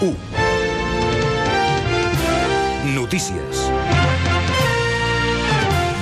1. Notícies.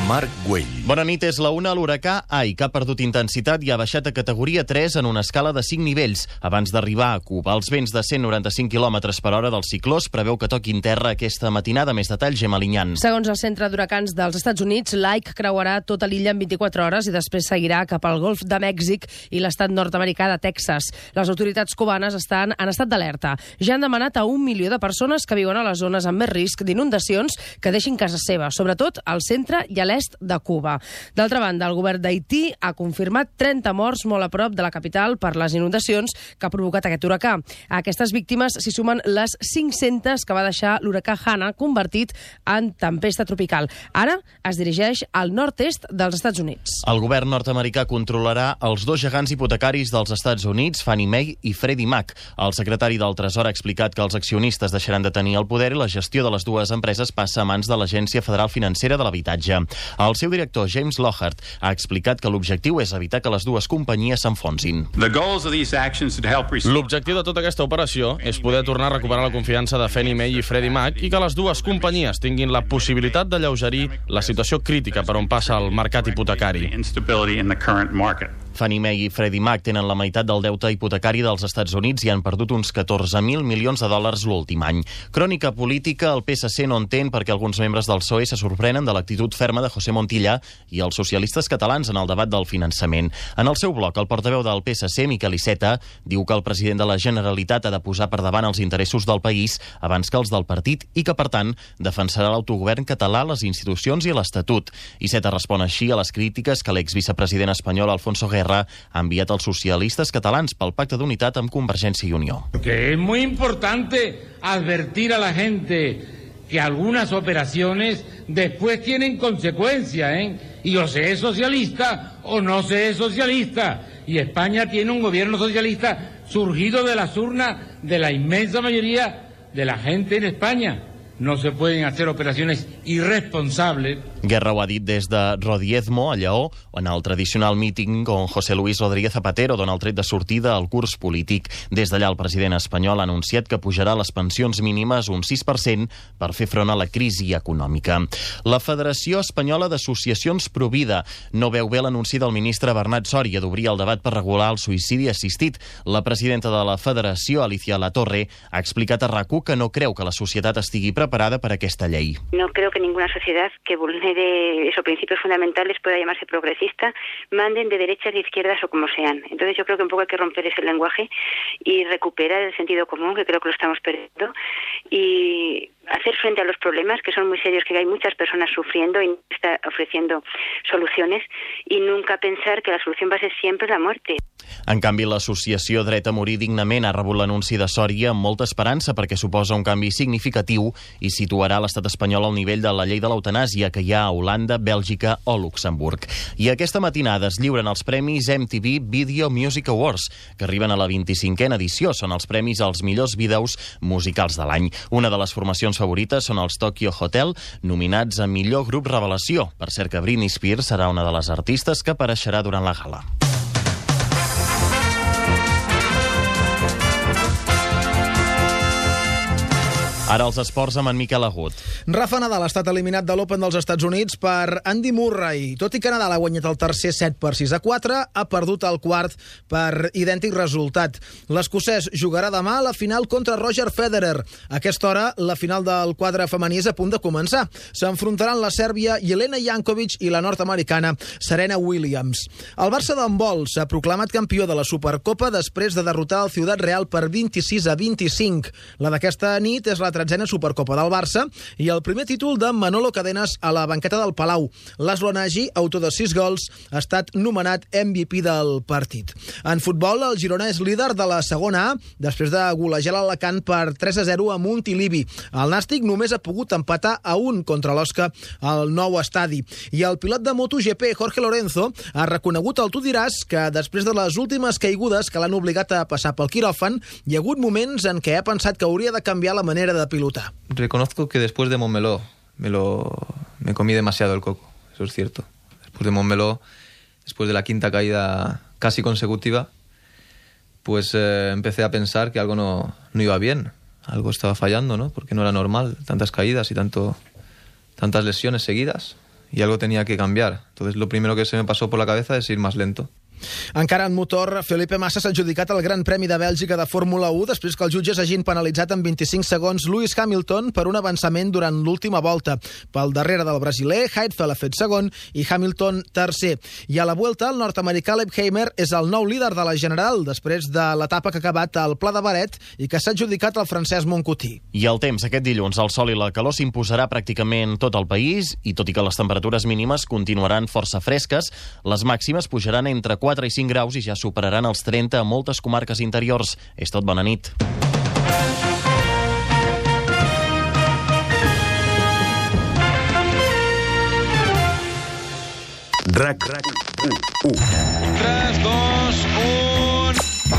Marc Güell. Bona nit, és la una. L'huracà Ai, que ha perdut intensitat i ha baixat a categoria 3 en una escala de 5 nivells. Abans d'arribar a Cuba, els vents de 195 km per hora del cicló es preveu que toquin terra aquesta matinada. Més detalls, Gemma Linyan. Segons el Centre d'Huracans dels Estats Units, l'Ike creuarà tota l'illa en 24 hores i després seguirà cap al Golf de Mèxic i l'estat nord-americà de Texas. Les autoritats cubanes estan en estat d'alerta. Ja han demanat a un milió de persones que viuen a les zones amb més risc d'inundacions que deixin casa seva, sobretot al centre i a l'est de Cuba. D'altra banda, el govern d'Haití ha confirmat 30 morts molt a prop de la capital per les inundacions que ha provocat aquest huracà. A aquestes víctimes s'hi sumen les 500 que va deixar l'huracà Hanna, convertit en tempesta tropical. Ara es dirigeix al nord-est dels Estats Units. El govern nord-americà controlarà els dos gegants hipotecaris dels Estats Units, Fannie Mae i Freddie Mac. El secretari del Tresor ha explicat que els accionistes deixaran de tenir el poder i la gestió de les dues empreses passa a mans de l'Agència Federal Financera de l'Habitatge. El seu director, James Lohart, ha explicat que l'objectiu és evitar que les dues companyies s'enfonsin. L'objectiu de tota aquesta operació és poder tornar a recuperar la confiança de Fannie Mae i Freddie Mac i que les dues companyies tinguin la possibilitat de lleugerir la situació crítica per on passa el mercat hipotecari. Fannie Mae i Freddie Mac tenen la meitat del deute hipotecari dels Estats Units i han perdut uns 14.000 milions de dòlars l'últim any. Crònica política, el PSC no entén perquè alguns membres del PSOE se sorprenen de l'actitud ferma de José Montilla i els socialistes catalans en el debat del finançament. En el seu bloc, el portaveu del PSC, Miquel Iceta, diu que el president de la Generalitat ha de posar per davant els interessos del país abans que els del partit i que, per tant, defensarà l'autogovern català, les institucions i l'Estatut. Iceta respon així a les crítiques que l'exvicepresident espanyol Alfonso Guerra ha enviat als socialistes catalans pel pacte d'unitat amb Convergència i Unió. Que es muy importante advertir a la gente que algunas operaciones después tienen consecuencias, ¿eh? Y o se es socialista o no se es socialista. Y España tiene un gobierno socialista surgido de las urnas de la inmensa mayoría de la gente en España. No se pueden hacer operaciones irresponsables Guerra ho ha dit des de Rodiezmo, a Lleó, en el tradicional míting on José Luis Rodríguez Zapatero dona el tret de sortida al curs polític. Des d'allà, el president espanyol ha anunciat que pujarà les pensions mínimes un 6% per fer front a la crisi econòmica. La Federació Espanyola d'Associacions Provida no veu bé l'anunci del ministre Bernat Sòria d'obrir el debat per regular el suïcidi assistit. La presidenta de la Federació, Alicia Latorre, ha explicat a rac que no creu que la societat estigui preparada No creo que ninguna sociedad que vulnere esos principios fundamentales pueda llamarse progresista, manden de derechas, de izquierdas o como sean. Entonces yo creo que un poco hay que romper ese lenguaje y recuperar el sentido común, que creo que lo estamos perdiendo, y hacer frente a los problemas que son muy serios, que hay muchas personas sufriendo y está ofreciendo soluciones, y nunca pensar que la solución va a ser siempre la muerte. En canvi, l'associació Dret a Morir Dignament ha rebut l'anunci de Sòria amb molta esperança perquè suposa un canvi significatiu i situarà l'estat espanyol al nivell de la llei de l'eutanàsia que hi ha a Holanda, Bèlgica o Luxemburg. I aquesta matinada es lliuren els premis MTV Video Music Awards, que arriben a la 25a edició. Són els premis als millors vídeos musicals de l'any. Una de les formacions favorites són els Tokyo Hotel, nominats a millor grup revelació. Per cert que Britney Spears serà una de les artistes que apareixerà durant la gala. Ara els esports amb en Miquel Agut. Rafa Nadal ha estat eliminat de l'Open dels Estats Units per Andy Murray. Tot i que Nadal ha guanyat el tercer set per 6 a 4, ha perdut el quart per idèntic resultat. L'escocès jugarà demà a la final contra Roger Federer. A aquesta hora, la final del quadre femení és a punt de començar. S'enfrontaran la Sèrbia Jelena Jankovic i la nord-americana Serena Williams. El Barça d'handbol s'ha proclamat campió de la Supercopa després de derrotar el Ciutat Real per 26 a 25. La d'aquesta nit és la tretzena Supercopa del Barça i el primer títol de Manolo Cadenas a la banqueta del Palau. L'Aslo autor de 6 gols, ha estat nomenat MVP del partit. En futbol, el Girona és líder de la segona A després de golejar l'Alacant per 3 a 0 a Montilivi. El Nàstic només ha pogut empatar a un contra l'Osca al nou estadi. I el pilot de MotoGP, Jorge Lorenzo, ha reconegut al Tu diràs que després de les últimes caigudes que l'han obligat a passar pel quiròfan, hi ha hagut moments en què ha pensat que hauria de canviar la manera de Reconozco que después de Montmeló me, lo, me comí demasiado el coco, eso es cierto. Después de Montmeló, después de la quinta caída casi consecutiva, pues eh, empecé a pensar que algo no, no iba bien. algo estaba fallando, ¿no? Porque no era normal tantas caídas y tanto, tantas lesiones seguidas y algo tenía que cambiar. Entonces lo primero que se me pasó por la cabeza es ir más lento. Encara en motor, Felipe Massa s'ha adjudicat el Gran Premi de Bèlgica de Fórmula 1 després que els jutges hagin penalitzat en 25 segons Lewis Hamilton per un avançament durant l'última volta. Pel darrere del brasiler, Heidfeld ha fet segon i Hamilton tercer. I a la Vuelta, el nord-americà Leipheimer és el nou líder de la General després de l'etapa que ha acabat al Pla de Baret i que s'ha adjudicat el francès Moncotí. I el temps, aquest dilluns, el sol i la calor s'imposarà pràcticament tot el país i tot i que les temperatures mínimes continuaran força fresques, les màximes pujaran entre 4 i 5 graus i ja superaran els 30 a moltes comarques interiors. És tot, bona nit. RAC, RAC, 1. 3, 2, 1.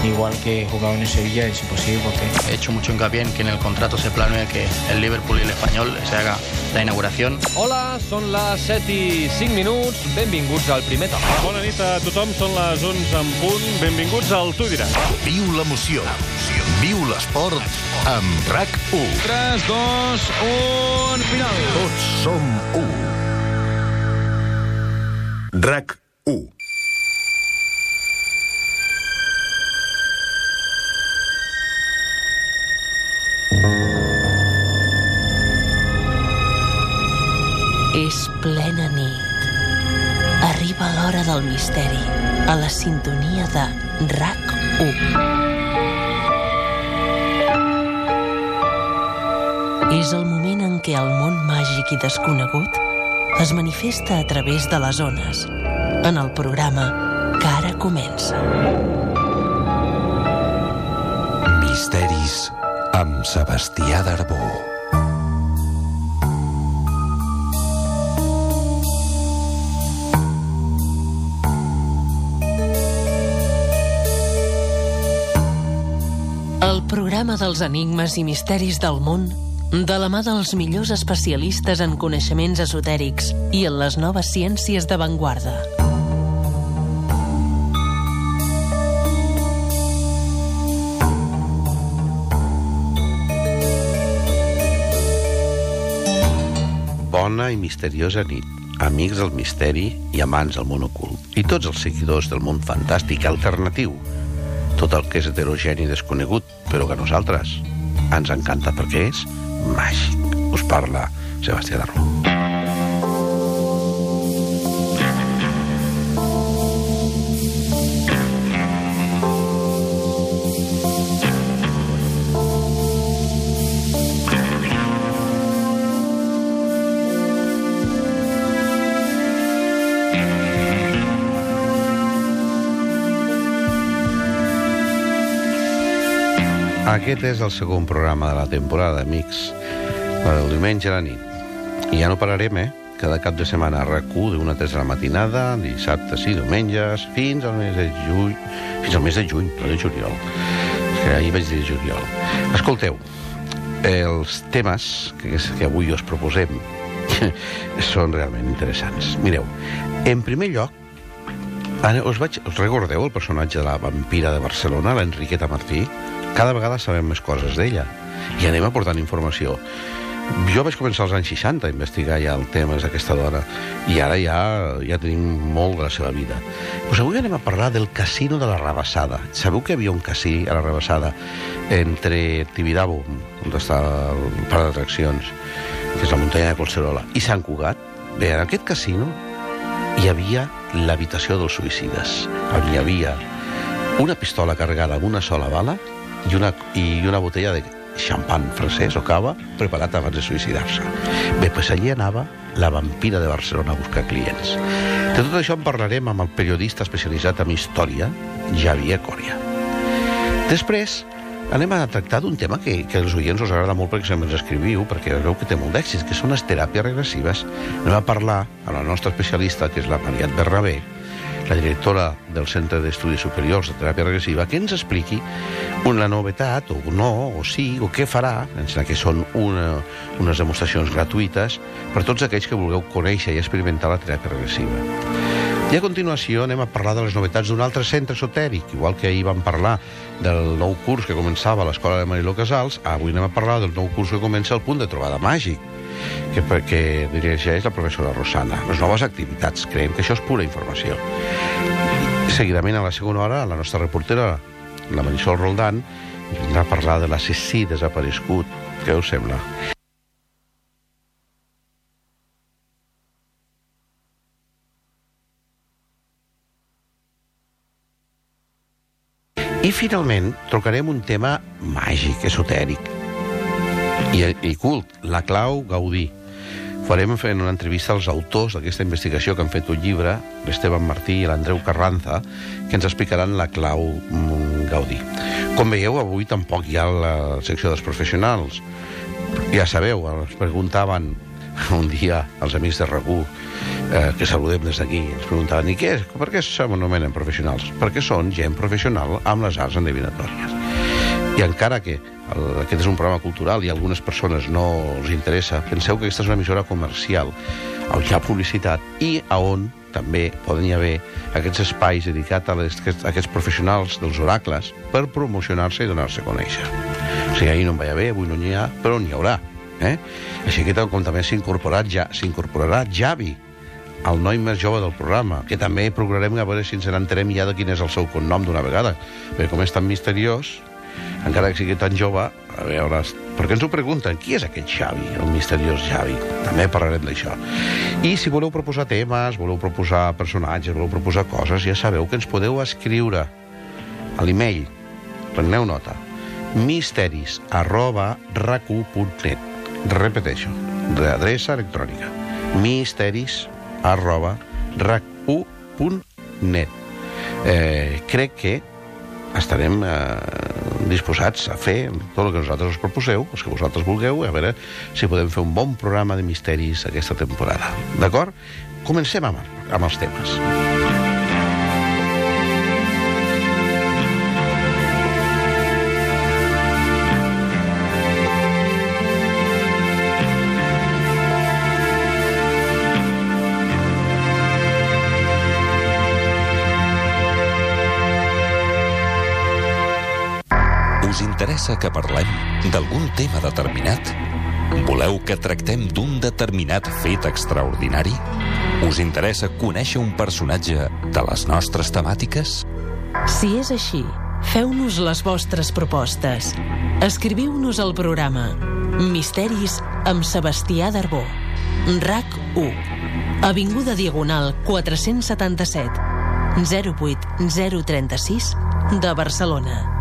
Igual que jugaba en Sevilla es imposible porque He hecho mucho hincapié en que en el contrato se planee que el Liverpool y el Español se haga la inauguración. Hola, són les 7 i 5 minuts. Benvinguts al primer top. Bona nit a tothom, són les 11 en punt. Benvinguts al Tu diràs. Viu l'emoció. Viu l'esport amb RAC 1. 3, 2, 1, final. Tots som 1. RAC 1. És plena nit. Arriba l'hora del misteri a la sintonia de RAC1. És el moment en què el món màgic i desconegut es manifesta a través de les ones en el programa que ara comença. Misteris amb Sebastià Darbó. El programa dels enigmes i misteris del món de la mà dels millors especialistes en coneixements esotèrics i en les noves ciències d'avantguarda. Bona i misteriosa nit, amics del misteri i amants del món ocult, i tots els seguidors del món fantàstic alternatiu, tot el que és heterogeni i desconegut, però que a nosaltres ens encanta perquè és màgic. Us parla Sebastià Darró. Aquest és el segon programa de la temporada, amics. El diumenge a la nit. I ja no pararem, eh? Cada cap de setmana a RAC1 d'una a 3 de la matinada, dissabtes i diumenges, fins al mes de juny, fins al mes de juny, no de juliol. Que ahir vaig dir juliol. Escolteu, els temes que, que avui us proposem són realment interessants. Mireu, en primer lloc, us, vaig, us recordeu el personatge de la vampira de Barcelona, l'Enriqueta Martí? Cada vegada sabem més coses d'ella i anem aportant informació. Jo vaig començar als anys 60 a investigar ja el tema d'aquesta dona i ara ja, ja tenim molt de la seva vida. Pues avui anem a parlar del casino de la Rabassada. Sabeu que hi havia un casí a la Rabassada entre Tibidabo, on està el parc d'atraccions, que és la muntanya de Collserola, i Sant Cugat? Bé, en aquest casino hi havia l'habitació dels suïcides, on hi havia una pistola carregada amb una sola bala i una, i una botella de xampan francès o cava preparat abans de suïcidar-se. Bé, doncs allí anava la vampira de Barcelona a buscar clients. De tot això en parlarem amb el periodista especialitzat en història, Javier Coria. Després, anem a tractar d'un tema que, que als oients us agrada molt perquè sempre ens escriviu, perquè veu que té molt d'èxit, que són les teràpies regressives. Anem a parlar amb la nostra especialista, que és la Mariat Bernabé, la directora del Centre d'Estudis Superiors de Teràpia Regressiva, que ens expliqui una novetat, o no, o sí, o què farà, sembla que són una, unes demostracions gratuïtes per tots aquells que vulgueu conèixer i experimentar la teràpia regressiva. I a continuació anem a parlar de les novetats d'un altre centre esotèric, igual que ahir vam parlar del nou curs que començava a l'Escola de Mariló Casals, avui anem a parlar del nou curs que comença al punt de trobada màgic, que, que dirigeix la professora Rosana. Les noves activitats, creiem que això és pura informació. Seguidament, a la segona hora, la nostra reportera, la Marisol Roldan, vindrà a parlar de l'assassí desaparegut. Què us sembla? I finalment tocarem un tema màgic, esotèric i, i cult, la clau Gaudí. Farem fent una entrevista als autors d'aquesta investigació que han fet un llibre, l'Esteban Martí i l'Andreu Carranza, que ens explicaran la clau mm, Gaudí. Com veieu, avui tampoc hi ha la secció dels professionals. Ja sabeu, ens preguntaven un dia els amics de RAC1 eh, que saludem des d'aquí, ens preguntaven i què és? Per què s'anomenen professionals? Perquè són gent professional amb les arts endevinatòries. I encara que el, aquest és un programa cultural i a algunes persones no els interessa, penseu que aquesta és una emissora comercial on hi ha publicitat i a on també poden hi haver aquests espais dedicats a, les, a aquests professionals dels oracles per promocionar-se i donar-se a conèixer. O sigui, ahir no en va haver, avui no n'hi ha, però n'hi haurà. Eh? Així que com també s'ha incorporat ja, s'incorporarà Javi, el noi més jove del programa, que també procurarem a veure si ens n'enterem ja de quin és el seu cognom d'una vegada, perquè com és tan misteriós, encara que sigui tan jove, a veure, per què ens ho pregunten? Qui és aquest Xavi, el misteriós Xavi? També parlarem d'això. I si voleu proposar temes, voleu proposar personatges, voleu proposar coses, ja sabeu que ens podeu escriure a l'email, preneu nota, misteris arroba racu.net repeteixo, d'adreça electrònica misteris arroba rac1.net eh, crec que estarem eh, disposats a fer tot el que nosaltres us proposeu, els que vosaltres vulgueu, a veure si podem fer un bon programa de misteris aquesta temporada. D'acord? Comencem amb, amb els temes. Interessa que parlem d'algun tema determinat? Voleu que tractem d'un determinat fet extraordinari? Us interessa conèixer un personatge de les nostres temàtiques? Si és així, feu-nos les vostres propostes. Escriviu-nos al programa Misteris amb Sebastià Darbó. RAC 1. Avinguda Diagonal 477 08 036 de Barcelona.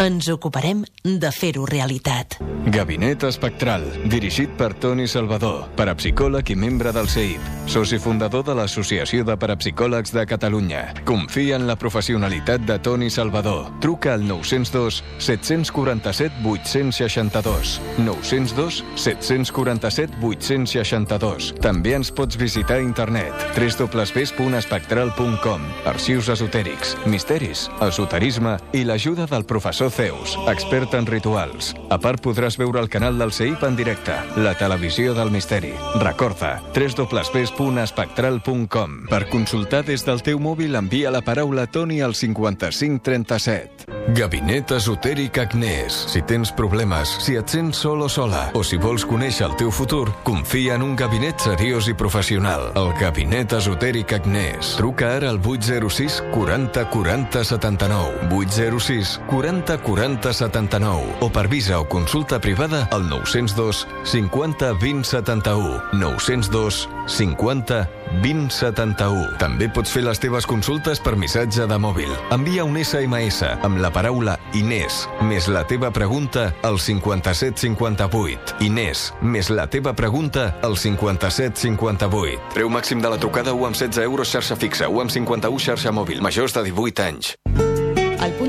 Ens ocuparem de fer-ho realitat. Gabinet Espectral, dirigit per Toni Salvador, parapsicòleg i membre del CEIP, soci fundador de l'Associació de Parapsicòlegs de Catalunya. Confia en la professionalitat de Toni Salvador. Truca al 902 747 862. 902 747 862. També ens pots visitar a internet www.espectral.com Arxius esotèrics, misteris, esoterisme i l'ajuda del professor Zeus, expert en rituals. A part, podràs veure el canal del CEIP en directe, la televisió del misteri. Recorda, www.espectral.com. Per consultar des del teu mòbil, envia la paraula Toni al 5537. Gabinet Esotèric Agnès. Si tens problemes, si et sents sol o sola, o si vols conèixer el teu futur, confia en un gabinet seriós i professional. El Gabinet Esotèric Agnès. Truca ara al 806 40 40 79. 806 40 40 79. O per visa o consulta privada al 902 50 20 71. 902 50 20 71. També pots fer les teves consultes per missatge de mòbil. Envia un SMS amb la paraula Inés més la teva pregunta al 5758. Inés més la teva pregunta al 5758. Preu màxim de la trucada 1 amb 16 euros xarxa fixa, 1 amb 51 xarxa mòbil, majors de 18 anys.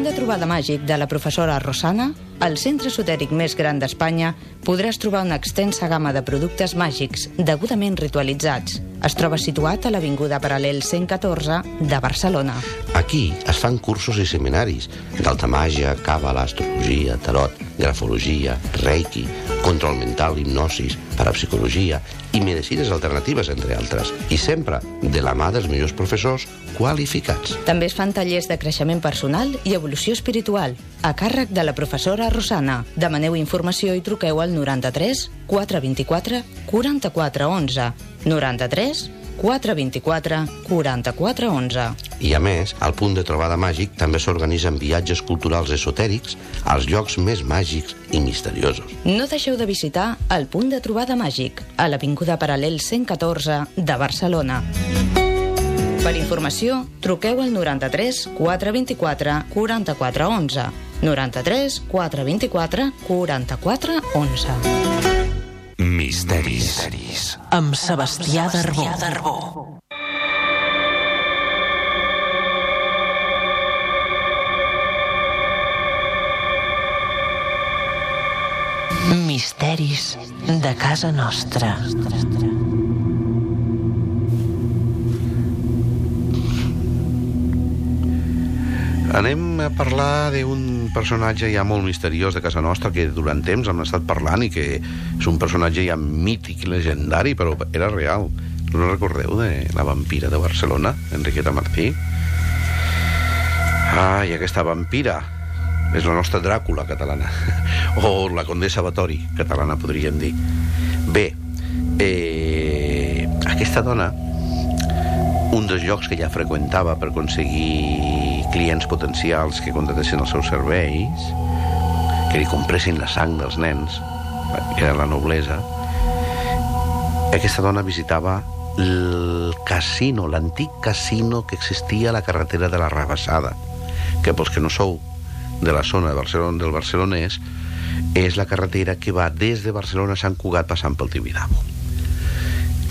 De trobada màgic de la professora Rosana, al centre esotèric més gran d'Espanya, podràs trobar una extensa gamma de productes màgics degudament ritualitzats. Es troba situat a l'Avinguda Paral·lel 114 de Barcelona. Aquí es fan cursos i seminaris d'alta màgia, càbala, astrologia, tarot, grafologia, reiki, control mental, hipnosis, parapsicologia i medicines alternatives, entre altres. I sempre de la mà dels millors professors qualificats. També es fan tallers de creixement personal i evolució espiritual, a càrrec de la professora Rosana. Demaneu informació i truqueu al 93 424 44 11. 93 424 44 11. I a més, al punt de trobada màgic també s'organitzen viatges culturals esotèrics als llocs més màgics i misteriosos. No deixeu de visitar el punt de trobada màgic, a l'Avinguda Paral·lel 114 de Barcelona. Per informació, truqueu al 93 424 44 11. 93 424 44 11. Misteris. Misteris. Amb Sebastià Darbó. Darbó. Misteris de casa nostra. Anem a parlar d'un personatge ja molt misteriós de casa nostra que durant temps hem estat parlant i que és un personatge ja mític i legendari, però era real. No recordeu de la vampira de Barcelona, Enriqueta Martí? Ai, aquesta vampira és la nostra Dràcula catalana o la Condessa Batori catalana, podríem dir. Bé, eh, aquesta dona un dels llocs que ja freqüentava per aconseguir clients potencials que contratessin els seus serveis, que li compressin la sang dels nens, que era la noblesa, aquesta dona visitava el casino, l'antic casino que existia a la carretera de la Rabassada, que pels que no sou de la zona de Barcelona, del barcelonès, és la carretera que va des de Barcelona a Sant Cugat passant pel Tibidabo.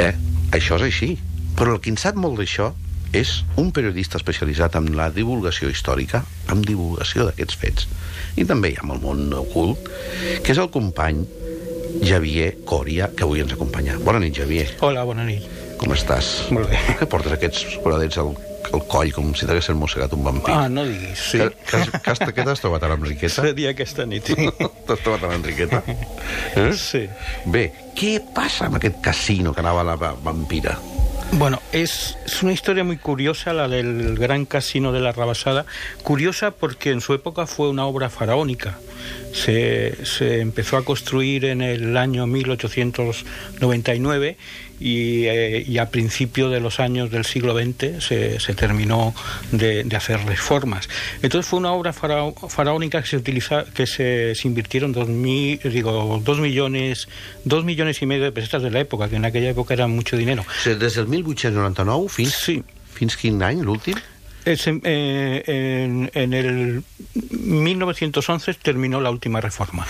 Eh? Això és així. Però el que en sap molt d'això és un periodista especialitzat en la divulgació històrica, en divulgació d'aquests fets. I també hi ha el món ocult, que és el company Javier Coria, que avui ens acompanya. Bona nit, Javier. Hola, bona nit. Com estàs? Molt bé. Que portes aquests foradets al, al coll com si t'haguessin mossegat un vampir? Ah, no diguis, sí. Que, que, que, has, que t'has trobat a l'Enriqueta? Seria aquesta nit, sí. T'has trobat a l'Enriqueta? Eh? Sí. Bé, què passa amb aquest casino que anava la va- vampira? Bueno, es, es una historia muy curiosa la del gran casino de la Rabasada. Curiosa porque en su época fue una obra faraónica. Se, se empezó a construir en el año 1899 y, eh, y a principio de los años del siglo XX se, se terminó de, de hacer reformas. Entonces fue una obra farao- faraónica que se utiliza, que se, se invirtieron dos, mi- digo, dos millones, dos millones y medio de pesetas de la época, que en aquella época era mucho dinero. Des del 1899 fins, sí. fins quin any, l'últim? Es en, eh, en- en el 1911 terminó la última reforma.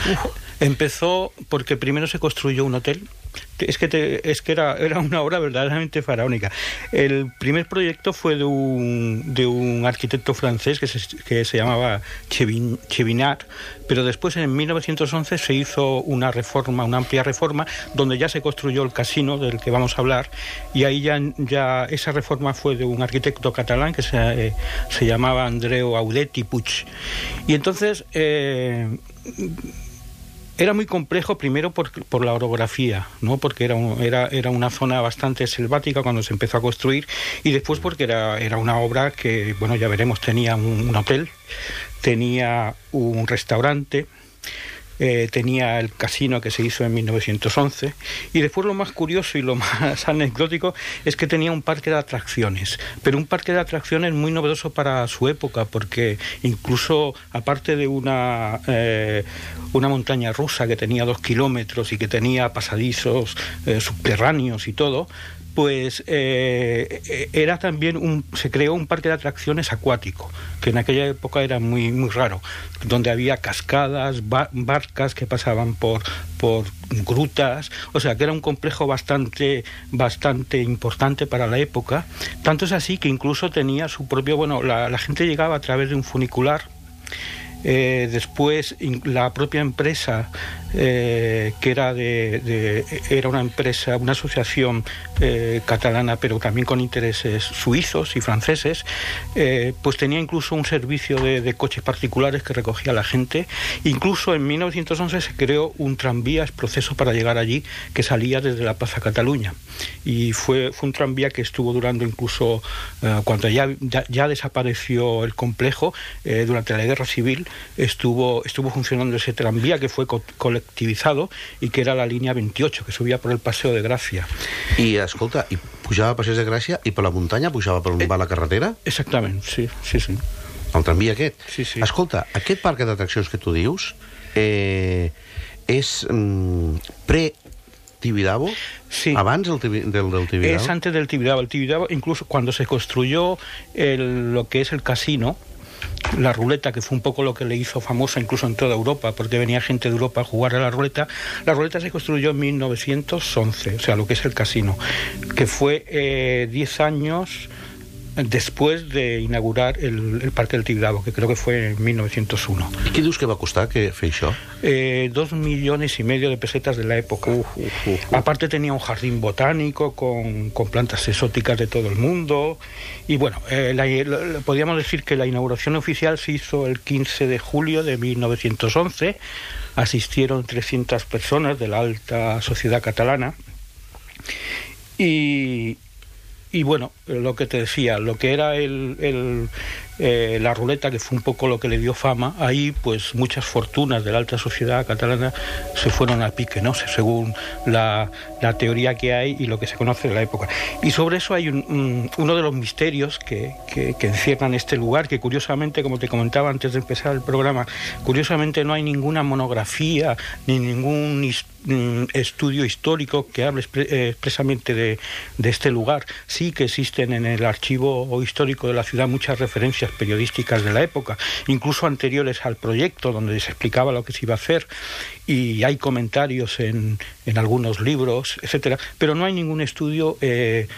Empezó porque primero se construyó un hotel. Es que, es que era, era una obra verdaderamente faraónica. El primer proyecto fue de un, de un arquitecto francés que se, que se llamaba Chevin- Chevinard, pero después en 1911 se hizo una reforma, una amplia reforma, donde ya se construyó el casino del que vamos a hablar, y ahí ya, ya esa reforma fue de un arquitecto catalán que se, eh, se llamaba Andreu Audet i Puig. Y entonces eh, era muy complejo primero por, por la orografía, ¿no? porque era, un- era, era una zona bastante selvática cuando se empezó a construir y después porque era, era una obra que, bueno, ya veremos, tenía un, un hotel, tenía un restaurante, eh, tenía el casino que se hizo en 1911 y después lo más curioso y lo más anecdótico es que tenía un parque de atracciones, pero un parque de atracciones muy novedoso para su época porque incluso aparte de una, eh, una montaña rusa que tenía dos kilómetros y que tenía pasadizos eh, subterráneos y todo, pues eh, eh, era también un, se creó un parque de atracciones acuático, que en aquella época era muy, muy raro, donde había cascadas, ba- barcas que pasaban por, por grutas, o sea que era un complejo bastante, bastante importante para la época, tanto es así que incluso tenía su propio, bueno, la, la gente llegaba a través de un funicular, eh, después la propia empresa eh, que era de, de, era una empresa, una asociación eh, catalana, pero también con intereses suizos y franceses, eh, pues tenía incluso un servicio de, de, coches particulares que recogía a la gente. Incluso en 1911 se creó un tranvía, es proceso para llegar allí, que salía desde la Plaza Cataluña. Y fue, fue un tranvía que estuvo durando incluso eh, cuando ya, ya, ya, desapareció el complejo, eh, durante la guerra civil estuvo, estuvo funcionando ese tranvía que fue co colectivizado y que era la línea 28, que subía por el Paseo de Gracia. I, escolta, i pujava a Passeig de Gràcia i per la muntanya pujava per on eh, va la carretera? Exactament, sí, sí, sí. El tramvia aquest? Sí, sí. Escolta, aquest parc d'atraccions que tu dius eh, és mm, pre Tibidabo? Sí. ¿Antes del, del, del Tibidabo? Es antes del Tibidabo. El Tibidabo, incluso cuando se construyó el, lo que es el casino, la ruleta, que fue un poco lo que le hizo famosa incluso en toda Europa, porque venía gente de Europa a jugar a la ruleta. La ruleta se construyó en 1911, o sea, lo que es el casino, que fue 10 eh, años después de inaugurar el, el Parque del Tibidabo, que creo que fue en 1901. ¿Y qué dius que va a costar que fer això? Eh, dos millones y medio de pesetas de la época. Uh, uh, uh, Aparte tenía un jardín botánico con, con, plantas exóticas de todo el mundo. Y bueno, eh, la, la, podríamos decir que la inauguración oficial se hizo el 15 de julio de 1911. Asistieron 300 personas de la alta sociedad catalana. Y, y bueno, lo que te decía, lo que era el, el, eh, la ruleta, que fue un poco lo que le dio fama, ahí pues muchas fortunas de la alta sociedad catalana se fueron al pique, ¿no? Según la, la teoría que hay y lo que se conoce de la época. Y sobre eso hay un, un, uno de los misterios que, que, que, encierran este lugar, que curiosamente, como te comentaba antes de empezar el programa, curiosamente no hay ninguna monografía ni ningún mm, estudio histórico que hable eh, expresamente de, de este lugar. Sí que existen en el archivo histórico de la ciudad muchas referencias periodísticas de la época, incluso anteriores al proyecto, donde se explicaba lo que se iba a hacer, y hay comentarios en, en algunos libros, etcétera, pero no hay ningún estudio, eh,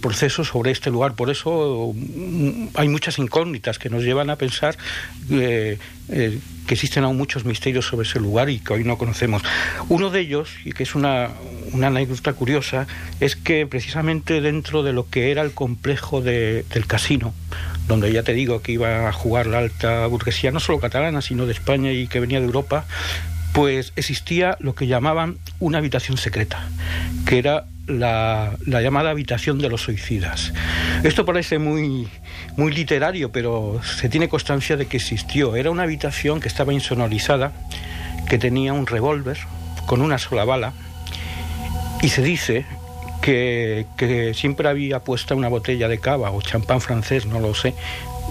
proceso sobre este lugar. Por eso mm, hay muchas incógnitas que nos llevan a pensar eh, eh, que existen aún muchos misterios sobre ese lugar y que hoy no conocemos. Uno de ellos, y que es una, una anécdota curiosa, es que precisamente dentro de lo que era el complejo de, del casino, donde ya te digo que iba a jugar la alta burguesía, no solo catalana, sino de España y que venía de Europa, pues existía lo que llamaban una habitación secreta, que era la, la, llamada habitación de los suicidas. Esto parece muy, muy literario, pero se tiene constancia de que existió. Era una habitación que estaba insonorizada, que tenía un revólver con una sola bala, y se dice que, siempre había puesta una botella de cava o champán francés, no lo sé,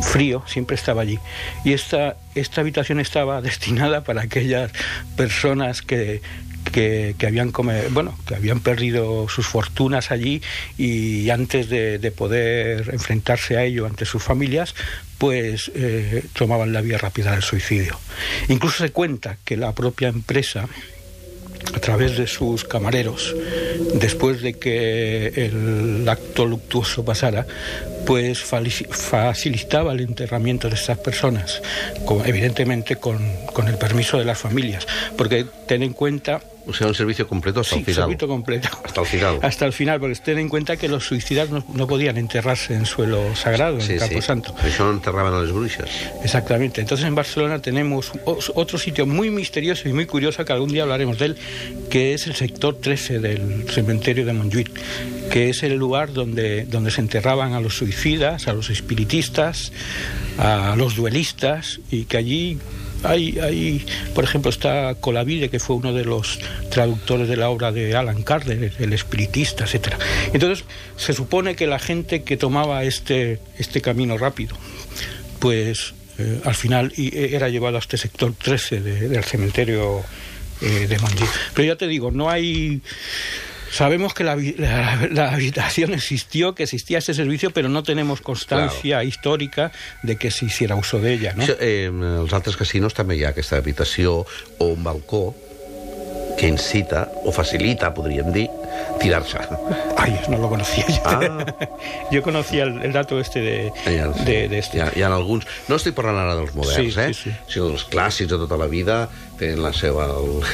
frío siempre estaba allí. Y esta, esta habitación estaba destinada para aquellas personas que, que, habían come, bueno, que habían perdido sus fortunas allí y antes de, de poder enfrentarse a ello ante sus familias, pues eh, tomaban la vía rápida del suicidio. Incluso se cuenta que la propia empresa a través de sus camareros, después de que el acto luctuoso pasara, pues facilitaba el enterramiento de estas personas, evidentemente con, con, el permiso de las familias, porque ten en cuenta... O sea, un servicio completo hasta sí, el final. servicio completo. Hasta el final. Hasta el final, porque ten en cuenta que los suicidas no, no podían enterrarse en suelo sagrado, sí, en Campo sí. Eso no enterraban a las brujas. Exactamente. Entonces en Barcelona tenemos otro sitio muy misterioso y muy curioso, que algún día hablaremos de él, que es el sector 13 del cementerio de Montjuïc, que es el lugar donde, donde se enterraban a los suicidas, a los espiritistas, a los duelistas, y que allí hay, hay, por ejemplo, está Colavide, que fue uno de los traductores de la obra de Alan Kardec, el espiritista, etc. Entonces, se supone que la gente que tomaba este, este camino rápido, pues eh, al final era llevado a este sector 13 de, del cementerio eh, de Montjuïc. Pero ya te digo, no hay Sabemos que la, la, la, habitación existió, que existía ese servicio, pero no tenemos constancia claro. histórica de que se hiciera uso de ella. No? Eh, els altres casinos també hi ha aquesta habitació o un balcó que incita o facilita, podríem dir, tirarse. Ay, no lo conocía yo. Ah. yo conocía el, el dato este de, Hi ha, de, de este. hi, ha, hi ha alguns... No estic parlant ara dels moderns, Sí, eh? sí, sí. Sinó dels clàssics de tota la vida, tenen la seva,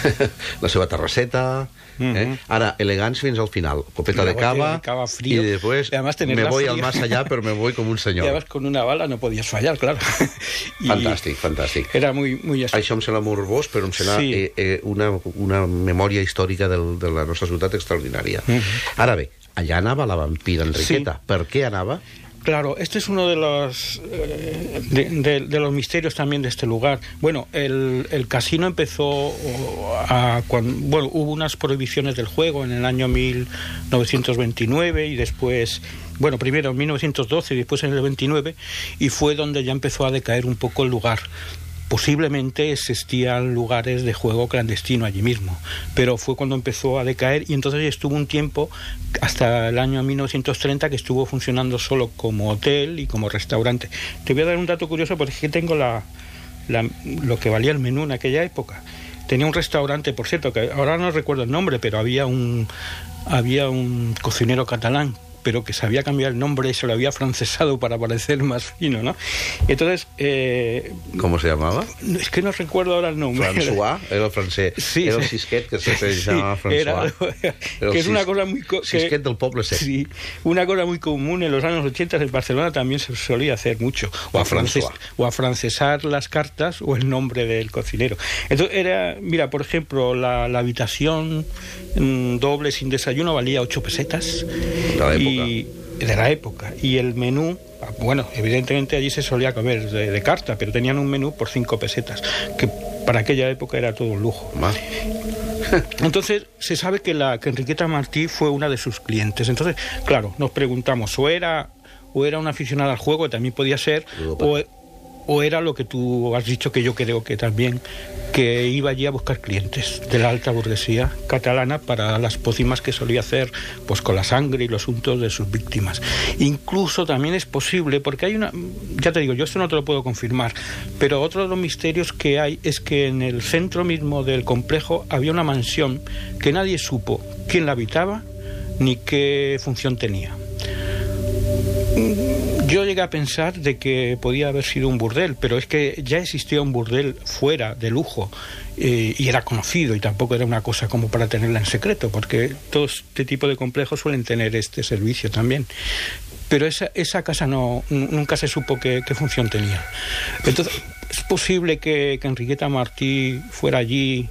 la seva terrasseta... eh? Ara, elegants fins al final. Copeta de cava, de cava frío. y después Y además me voy fría. al más allá, pero me voy como un Y senyor. además con una bala no podías fallar, claro. Y Fantàstic, fantàstic. Era muy, muy así. Això em sembla morbós, però em sembla Sí. eh, eh, una, una memòria històrica del, de la nostra ciutat extraordinària. Ara bé, allà anava la vampira Enriqueta. Per què anava? Claro, este es uno de los eh, de, de- de los misterios también de este lugar. Bueno, el, el casino empezó oh, a cuando, bueno, hubo unas prohibiciones del juego en el año 1929 y después, bueno, primero en 1912 y después en el 29 y fue donde ya empezó a decaer un poco el lugar. Posiblemente existían lugares de juego clandestino allí mismo, pero fue cuando empezó a decaer y entonces estuvo un tiempo, hasta el año 1930, que estuvo funcionando solo como hotel y como restaurante. Te voy a dar un dato curioso porque tengo la, la- lo que valía el menú en aquella época. Tenía un restaurante, por cierto, que ahora no recuerdo el nombre, pero había un, había un cocinero catalán pero que sabía cambiar el nombre y se lo había francesado para parecer más fino, ¿no? Entonces, eh, Com se llamava? no, es que no recuerdo ahora el nombre. François, era el francès. Sí, era el. Sisquet, que se Sí, llamava François. era- Era el que es una cosa muy... que- Sisquet del poble sec. Sí, una cosa muy común en los años 80 en Barcelona también se solía hacer mucho. O, a frances- o a francesar las cartas o el nombre del cocinero. Entonces era, mira, por ejemplo, la, la habitación mm, doble sin desayuno valía 8 pesetas. La Y, de la época. Y el menú, bueno, evidentemente allí se solía comer de, de carta, pero tenían un menú por 5 pesetas, que para aquella época era todo un lujo. Entonces, se sabe que, la, que Enriqueta Martí fue una de sus clientes. Entonces, claro, nos preguntamos, o era, o era una aficionada al juego, que también podía ser, o, o era lo que tú has dicho, que yo creo que también, que iba allí a buscar clientes de la alta burguesía catalana para las pócimas que solía hacer pues con la sangre y los untos de sus víctimas. Incluso también es posible, porque hay una, ya te digo, yo esto no te lo puedo confirmar, pero otro de los misterios que hay es que en el centro mismo del complejo había una mansión que nadie supo quién la habitaba ni qué función tenía. Yo llegué a pensar de que podía haber sido un burdel, pero es que ya existía un burdel fuera de lujo eh, y era conocido y tampoco era una cosa como para tenerla en secreto, porque todo este tipo de complejos suelen tener este servicio también. Pero esa, esa casa no nunca se supo qué, función tenía. Entonces, es posible que Enriqueta Martí fuera allí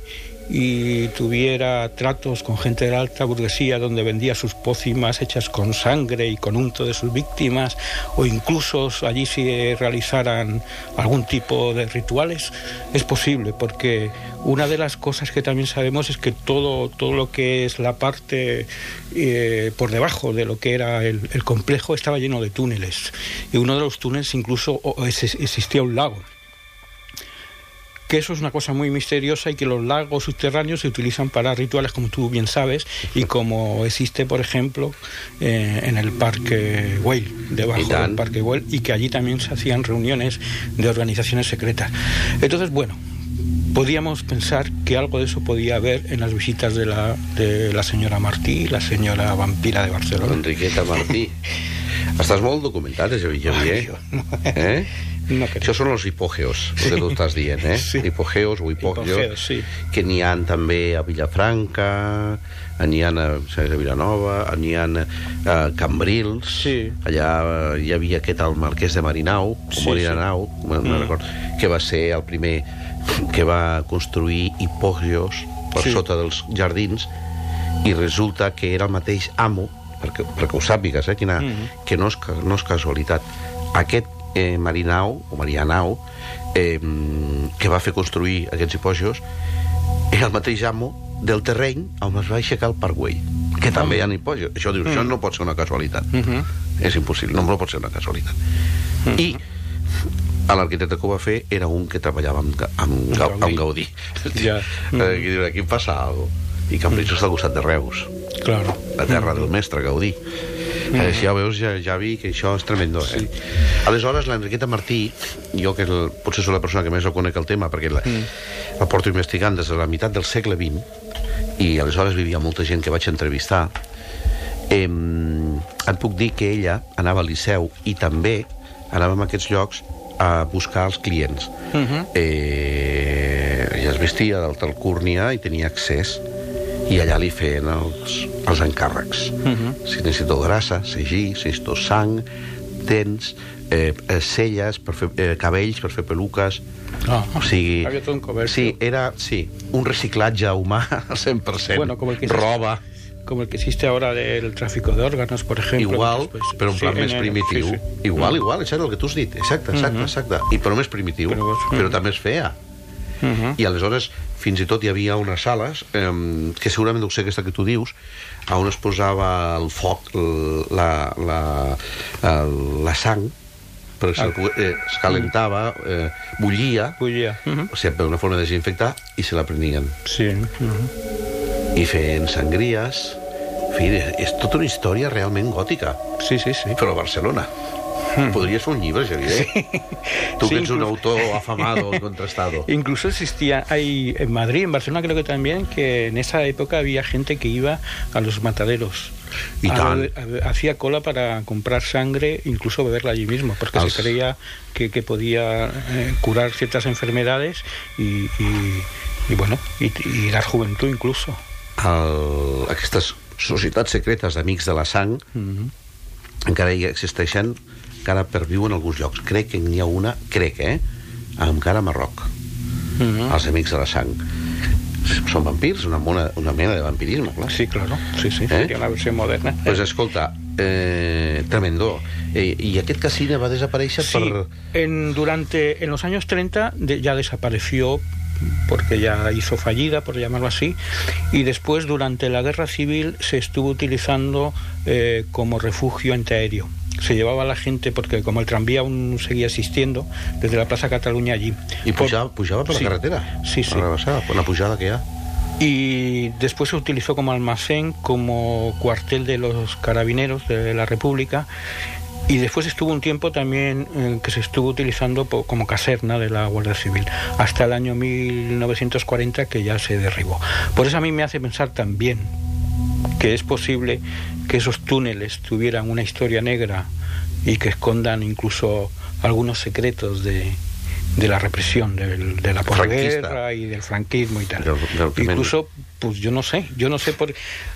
y tuviera tratos con gente de la alta burguesía donde vendía sus pócimas hechas con sangre y con unto de sus víctimas o incluso allí se realizaran algún tipo de rituales es posible porque una de las cosas que también sabemos es que todo todo lo que es la parte eh, por debajo de lo que era el, el complejo estaba lleno de túneles y uno de los túneles incluso existía un lago que eso es una cosa muy misteriosa y que los lagos subterráneos se utilizan para rituales, como tú bien sabes, y como existe, por ejemplo, eh, en el Parque Güell, debajo del Parque Güell, y que allí también se hacían reuniones de organizaciones secretas. Entonces, bueno, podíamos pensar que algo de eso podía haber en las visitas de la, de la señora Martí, la señora vampira de Barcelona. Enriqueta Martí. Estàs molt documentat, eh, Javier? Eh? No Això són els hipògeos, el que tu estàs dient, eh? Sí. Hipogeos o hipògeos, Hipògeos, sí. que n'hi ha també a Vilafranca, n'hi ha a, a Vilanova, n'hi ha a Cambrils, sí. allà eh, hi havia aquest el marquès de Marinau, o Sí, Marinau, sí. no, Mm. recordo, que va ser el primer que va construir hipògeos per Sí. sota dels jardins i resulta que era el mateix amo perquè, perquè ho sàpigues, eh, quina, Mhm. que no és, no és casualitat aquest eh, Marinau o Marianau eh, que va fer construir aquests hipògeos era el mateix amo del terreny on es va aixecar el Parc Güell que també hi ha hipògeos això dius, això Mm. no pot ser una casualitat. Mhm. és impossible, no, no pot ser una casualitat. I a l'arquitecte que ho va fer era un que treballava amb, amb, Ga amb Gaudí. Ja. eh, que diu, aquí em passa alguna cosa i Cambrils està al costat de Reus. Claro. la terra del mestre Gaudí. Mm. Eh, si ja veus, ja, ja vi que això és tremendo, eh? Sí. Aleshores, l'Enriqueta Martí, jo que el, potser sóc la persona que més ho conec el tema, perquè la, Mm. la porto investigant des de la meitat del segle XX, i aleshores vivia molta gent que vaig entrevistar, eh, et puc dir que ella anava al Liceu i també anava a aquests llocs a buscar els clients. Uh -huh. eh, ella es vestia d'altalcúrnia i tenia accés i allà li feien els, els encàrrecs. Uh -huh. Si necessito grassa, segir, si necessito sang, dents, eh, eh, celles, per fer, eh, cabells per fer peluques... Ah, o sigui, había todo un comercio. sí, era sí, un reciclatge humà al 100%. Bueno, como el que Roba. Como el que existe ahora del tráfico de órganos, por ejemplo. Igual, Pues, però en sí, plan més el- primitiu. sí, sí. Igual, Mm. igual, això és el que tu has dit. Exacte, exacte, Mhm. exacte. I però més primitiu, però, però també es feia. Mhm. I aleshores, fins i tot hi havia unes sales, eh, que segurament deu ser aquesta que tu dius, on es posava el foc, la, la, el, la sang, perquè Ah. se, eh, es calentava, eh, bullia, bullia. o sigui, per una forma de desinfectar, i se la prenien. Sí. I feien sangries... En fi, és tota una història realment gòtica. Sí, sí, sí. Però a Barcelona. Hmm. Podries fer un llibre, Xavier. Tu que Sí, ets un incluso- autor afamado y contrastado. Incluso existía, hay en Madrid, en Barcelona creo que también, que en esa época había gente que iba a los mataderos. Y A a- hacía cola para comprar sangre, incluso beberla allí mismo, porque Als- se creía que, que podía eh, curar ciertas enfermedades y, y- y bueno, y, y dar juventud incluso. El, aquestes societats secretes d'amics de la sang Mhm. encara hi existeixen, encara perviuen en alguns llocs. Crec que n'hi ha una, crec, eh? Encara a Marroc. Mhm. Els amics de la sang. Són vampirs, una, mona, una mena de vampirisme, clar. Sí, claro. Sí, sí, sería una versión moderna. Pues escolta, eh, tremendo. Eh, I aquest casino va desaparèixer Sí, per... en, durante, en los años 30 de- ya desapareció porque ya hizo fallida, por llamarlo así, y después durante la guerra civil se estuvo utilizando eh, como refugio antiaéreo. Se llevaba a la gente, porque como el tranvía aún seguía existiendo, desde la Plaza Cataluña allí. Pujava, pujava per Sí. la carretera? Sí, sí. La, baixada, per la pujada que ha. Y después se utilizó como almacén, como cuartel de los carabineros de la República. Y después estuvo un tiempo también eh, que se estuvo utilizando po- como caserna de la Guardia Civil, hasta el año 1940 que ya se derribó. Por eso a mí me hace pensar también que es posible que esos túneles tuvieran una historia negra y que escondan incluso algunos secretos de, de la represión, del- de, la posguerra y del franquismo y tal. Incluso, pues yo no sé, yo no sé por...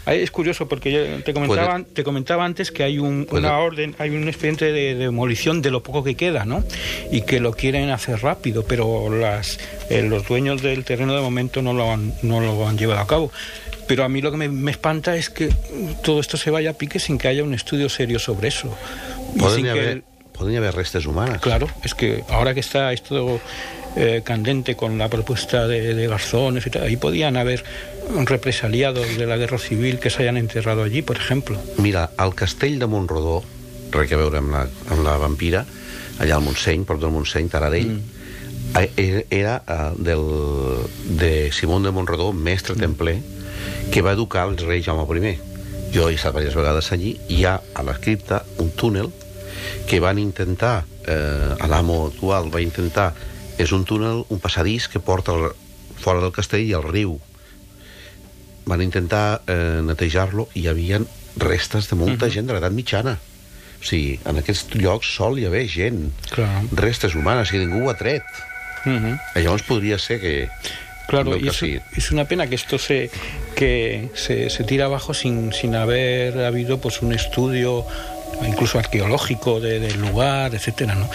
Es curioso porque yo te comentaba, te comentaba antes que hay un- una orden, hay un expediente de, demolición de lo poco que queda, ¿no? Y que lo quieren hacer rápido, pero las, eh, los dueños del terreno de momento no lo han, no lo han llevado a cabo. Pero a mí lo que me, me espanta es que todo esto se vaya a pique sin que haya un estudio serio sobre eso. Sin hi que haver restes humanes. Claro, es que ahora que está esto eh, candente con la propuesta de, de Garzones y tal, ahí podían haber represaliados de la guerra civil que se hayan enterrado allí, por ejemplo. Mira, al castell de Montrodó, res a veure amb la, amb la vampira, allà al Montseny, prop del Montseny, Taradell, mm. era eh, del, de Simón de Montrodó, mestre Mm. templer, que va educar el rei Jaume I. Jo he estat diverses vegades allí, i hi ha a la cripta un túnel que van intentar, eh, a l'amo actual va intentar, és un túnel, un passadís que porta el, fora del castell i al riu. Van intentar eh, netejar-lo i hi havia restes de molta Mhm. gent de l'edat mitjana. O sigui, en aquests llocs sol hi haver gent, Clar. restes humanes, i ningú ho ha tret. Ujú. I llavors podria ser que... Claro, y es, es una pena que esto se que se, se tira abajo sin, sin haber habido pues un estudio incluso arqueológico de- del lugar, etcétera, ¿no?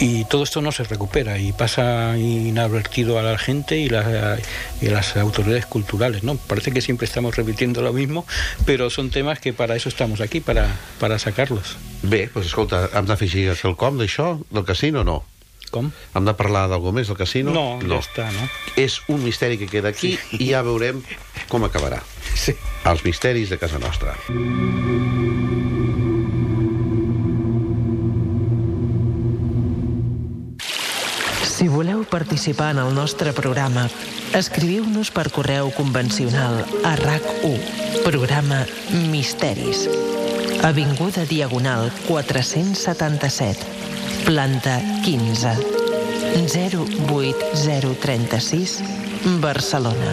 Y todo esto no se recupera y pasa inadvertido a la gente y, la- y a las autoridades culturales, ¿no? Parece que siempre estamos repitiendo lo mismo, pero son temas que para eso estamos aquí, para, para sacarlos. Bé, doncs escolta, hem d'afegir quelcom d'això, del casino no? Com? Hem de parlar d'algú més del casino? No, ja està, no? És un misteri que queda aquí i ja veurem com acabarà. Sí. Els misteris de casa nostra. Si voleu participar en el nostre programa, escriviu-nos per correu convencional a RAC1, programa Misteris. Avinguda Diagonal 477, planta 15, 08036, Barcelona.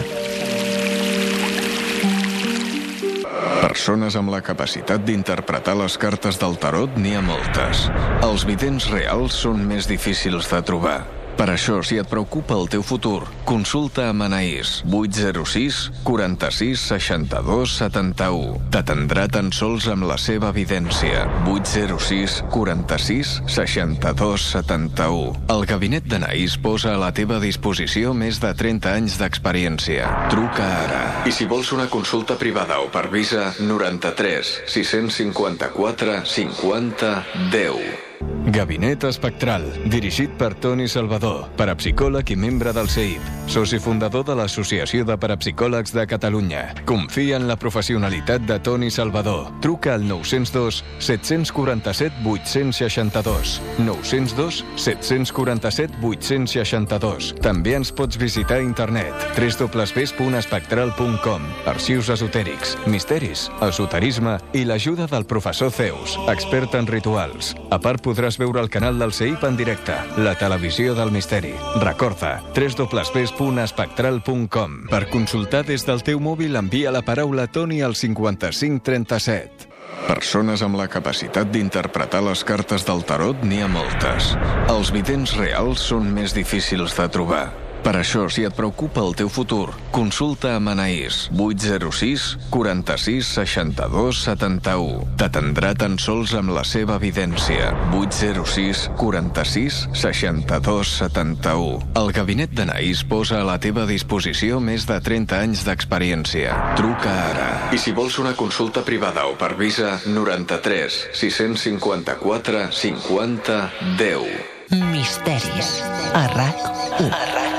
Persones amb la capacitat d'interpretar les cartes del tarot n'hi ha moltes. Els vidents reals són més difícils de trobar. Per això, si et preocupa el teu futur, consulta amb Anaïs 806 46 62 71. T'atendrà tan sols amb la seva evidència. 806 46 62 71. El gabinet d'Anaïs posa a la teva disposició més de 30 anys d'experiència. Truca ara. I si vols una consulta privada o per visa, 93 654 50 10. Gabinet Espectral, dirigit per Toni Salvador, parapsicòleg i membre del CEIP, soci fundador de l'Associació de Parapsicòlegs de Catalunya. Confia en la professionalitat de Toni Salvador. Truca al 902 747 862. 902 747 862. També ens pots visitar a internet www.espectral.com Arxius esotèrics, misteris, esoterisme i l'ajuda del professor Zeus, expert en rituals. A part, podràs veure el canal del CEIP en directe, la televisió del misteri. Recorda, www.espectral.com. Per consultar des del teu mòbil, envia la paraula Toni al 5537. Persones amb la capacitat d'interpretar les cartes del tarot n'hi ha moltes. Els vidents reals són més difícils de trobar. Per això, si et preocupa el teu futur, consulta amb Anaïs 806 46 62 71. T'atendrà tan sols amb la seva evidència. 806 46 62 71. El gabinet d'Anaïs posa a la teva disposició més de 30 anys d'experiència. Truca ara. I si vols una consulta privada o per visa, 93 654 50 10. Misteris. A RAC1. A RAC1.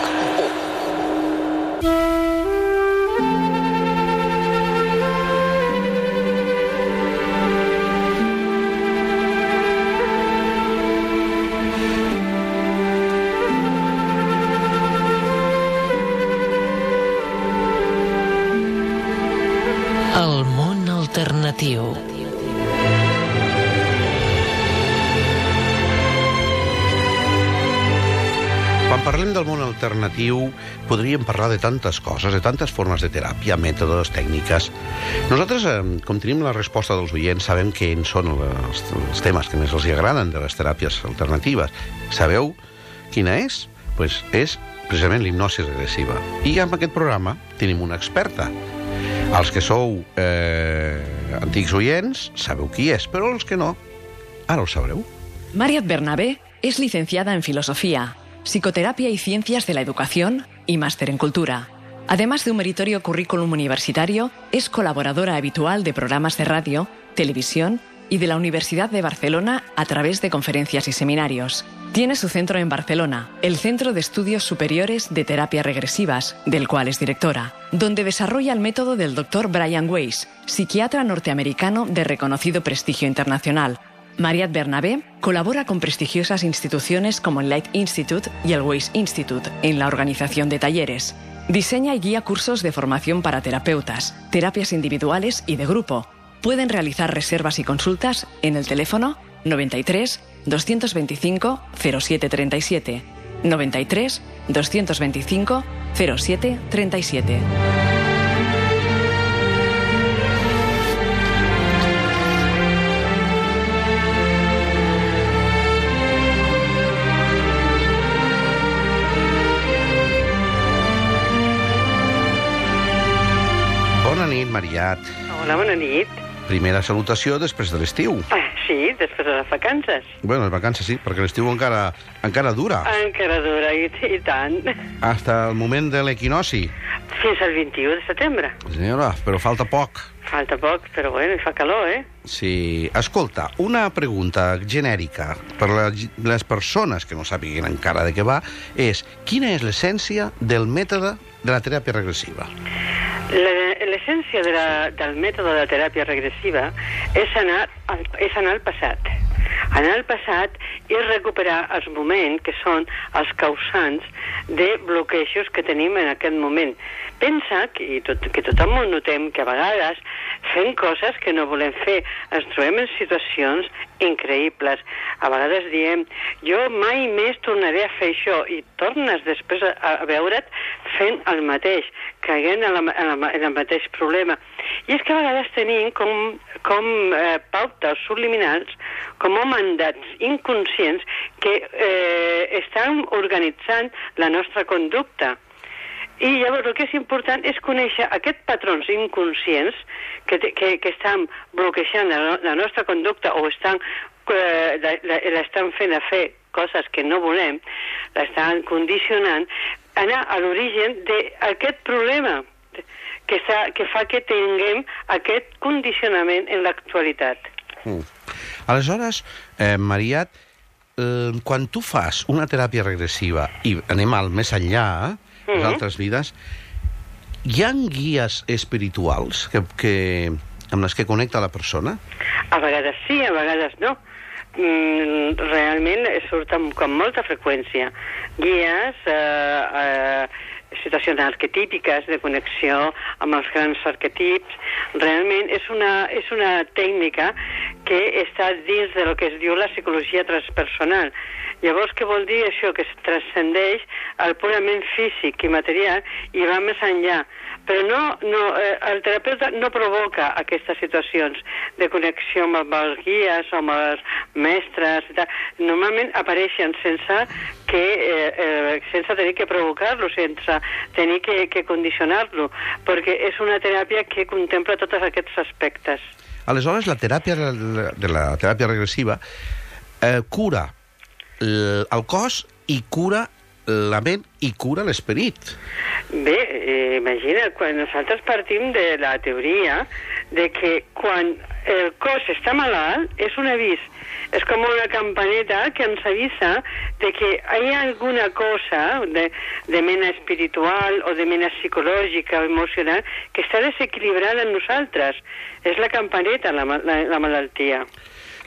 Alternatiu. Quan parlem del món alternatiu, podríem parlar de tantes coses, de tantes formes de teràpia, mètodes, tècniques. Nosaltres, eh, com tenim la resposta dels oients, sabem que en són els, els temes que més els agraden de les teràpies alternatives. Sabeu quina és? Pues és precisament l'hipnosi regressiva. I amb aquest programa tenim una experta. Els que sou eh, antics oients sabeu qui és, però els que no, ara ho sabreu. Mariat Bernabé es licenciada en Filosofía, Psicoterapia y Ciencias de la Educación y máster en Cultura. Además de un meritorio currículum universitario, es colaboradora habitual de programas de radio, televisión y de la Universidad de Barcelona a través de conferencias y seminarios. Tiene su centro en Barcelona, el Centro de Estudios Superiores de Terapia Regresivas, del cual es directora, donde desarrolla el método del Dr. Brian Weiss, psiquiatra norteamericano de reconocido prestigio internacional. Mariat Bernabé colabora con prestigiosas instituciones como el Light Institute y el Weiss Institute en la organización de talleres. Diseña y guía cursos de formación para terapeutas, terapias individuales y de grupo. Pueden realizar reservas y consultas en el teléfono 93 225 0737 93 225 0737. Bona nit, Mariat. Hola, bona nit. Primera salutació després de l'estiu. Ah, sí, després de les vacances. Bueno, les vacances sí, perquè l'estiu encara, encara dura. Encara dura, i, i tant. Hasta el moment de l'equinoci. Fins al 21 de setembre. Senyora, però falta poc. Falta poc, però bueno, hi fa calor, eh? Sí. Escolta, una pregunta genèrica per les persones que no sàpiguen encara de què va és quina és l'essència del mètode de la teràpia regressiva? La- L'essència de la, del mètode de teràpia regressiva és anar, al, és anar al passat. Anar al passat i recuperar els moments que són els causants de bloquejos que tenim en aquest moment. Pensa que, i tot, que tothom ho notem que a vegades fem coses que no volem fer. Ens trobem en situacions increïbles. A vegades diem, jo mai més tornaré a fer això, i tornes després a, a veure't fent el mateix, caient en, la, en, la, en el mateix problema. I és que a vegades tenim com, com eh, pautes subliminals, com a mandats inconscients que eh, estan organitzant la nostra conducta. I llavors el que és important és conèixer aquests patrons inconscients que, que, que estan bloquejant la, la nostra conducta o estan eh, l'estan fent a fer coses que no volem, l'estan condicionant, anar a l'origen d'aquest problema que, està, que fa que tinguem aquest condicionament en l'actualitat. Mm. Aleshores, eh, Mariat, eh, quan tu fas una teràpia regressiva i anem al més enllà, les Mhm. altres vides, hi ha guies espirituals que, que, amb les que connecta la persona? A vegades sí, a vegades no. Mm, realment surt amb, com molta freqüència. Guies, eh, eh, situacions arquetípiques de connexió amb els grans arquetips. Realment és una, és una tècnica que està dins de lo que es diu la psicologia transpersonal. Llavors, què vol dir això? Que es transcendeix al purament físic i material i va més enllà. Però no, no, eh, el terapeuta no provoca aquestes situacions de connexió amb els guies o amb els mestres. i tal. Normalment apareixen sense que eh, eh, sense tenir que provocar-lo, sense tenir que, que condicionar-lo, perquè és una teràpia que contempla tots aquests aspectes. Aleshores, la teràpia de la teràpia regressiva eh, cura el cos i cura la ment i cura l'esperit. Bé, eh, imagina, quan nosaltres partim de la teoria de que quan el cos està malalt és un avís, és com una campaneta que ens avisa de que hi ha alguna cosa de, de mena espiritual o de mena psicològica o emocional que està desequilibrada en nosaltres. És la campaneta, la, la, la malaltia,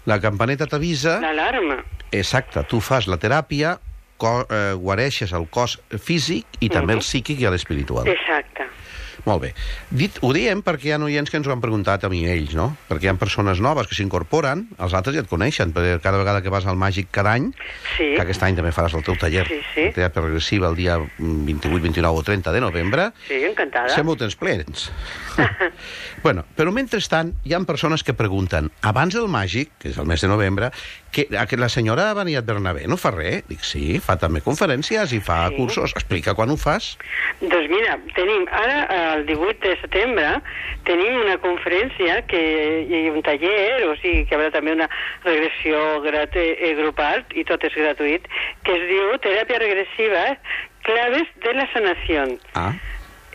La campaneta t'avisa... l'alarma. Exacte, tu fas la teràpia, eh, guareixes el cos físic i també el psíquic i l'espiritual. Exacte. Molt bé. Dit, ho diem perquè hi ha oients que ens ho han preguntat a mi ells, no? Perquè hi ha persones noves que s'incorporen, els altres ja et coneixen, perquè cada vegada que vas al Màgic cada any, Sí. que aquest any també faràs el teu taller Sí, sí. de teràpia regressiva el dia mm, 28, 29 o 30 de novembre, Sí, encantada. Sempre ho tens plens. bueno, però mentrestant hi ha persones que pregunten, abans del màgic, que és el mes de novembre, que, que la senyora Beniat Bernabé no fa res? Dic, sí, fa també conferències i fa Sí. cursos. Explica quan ho fas. Doncs mira, tenim ara, el 18 de setembre, tenim una conferència que, i un taller, o sigui, que haurà també una regressió grat eh, grupal, i tot és gratuït, que es diu Teràpia Regressiva, Claves de la Sanació. Ah.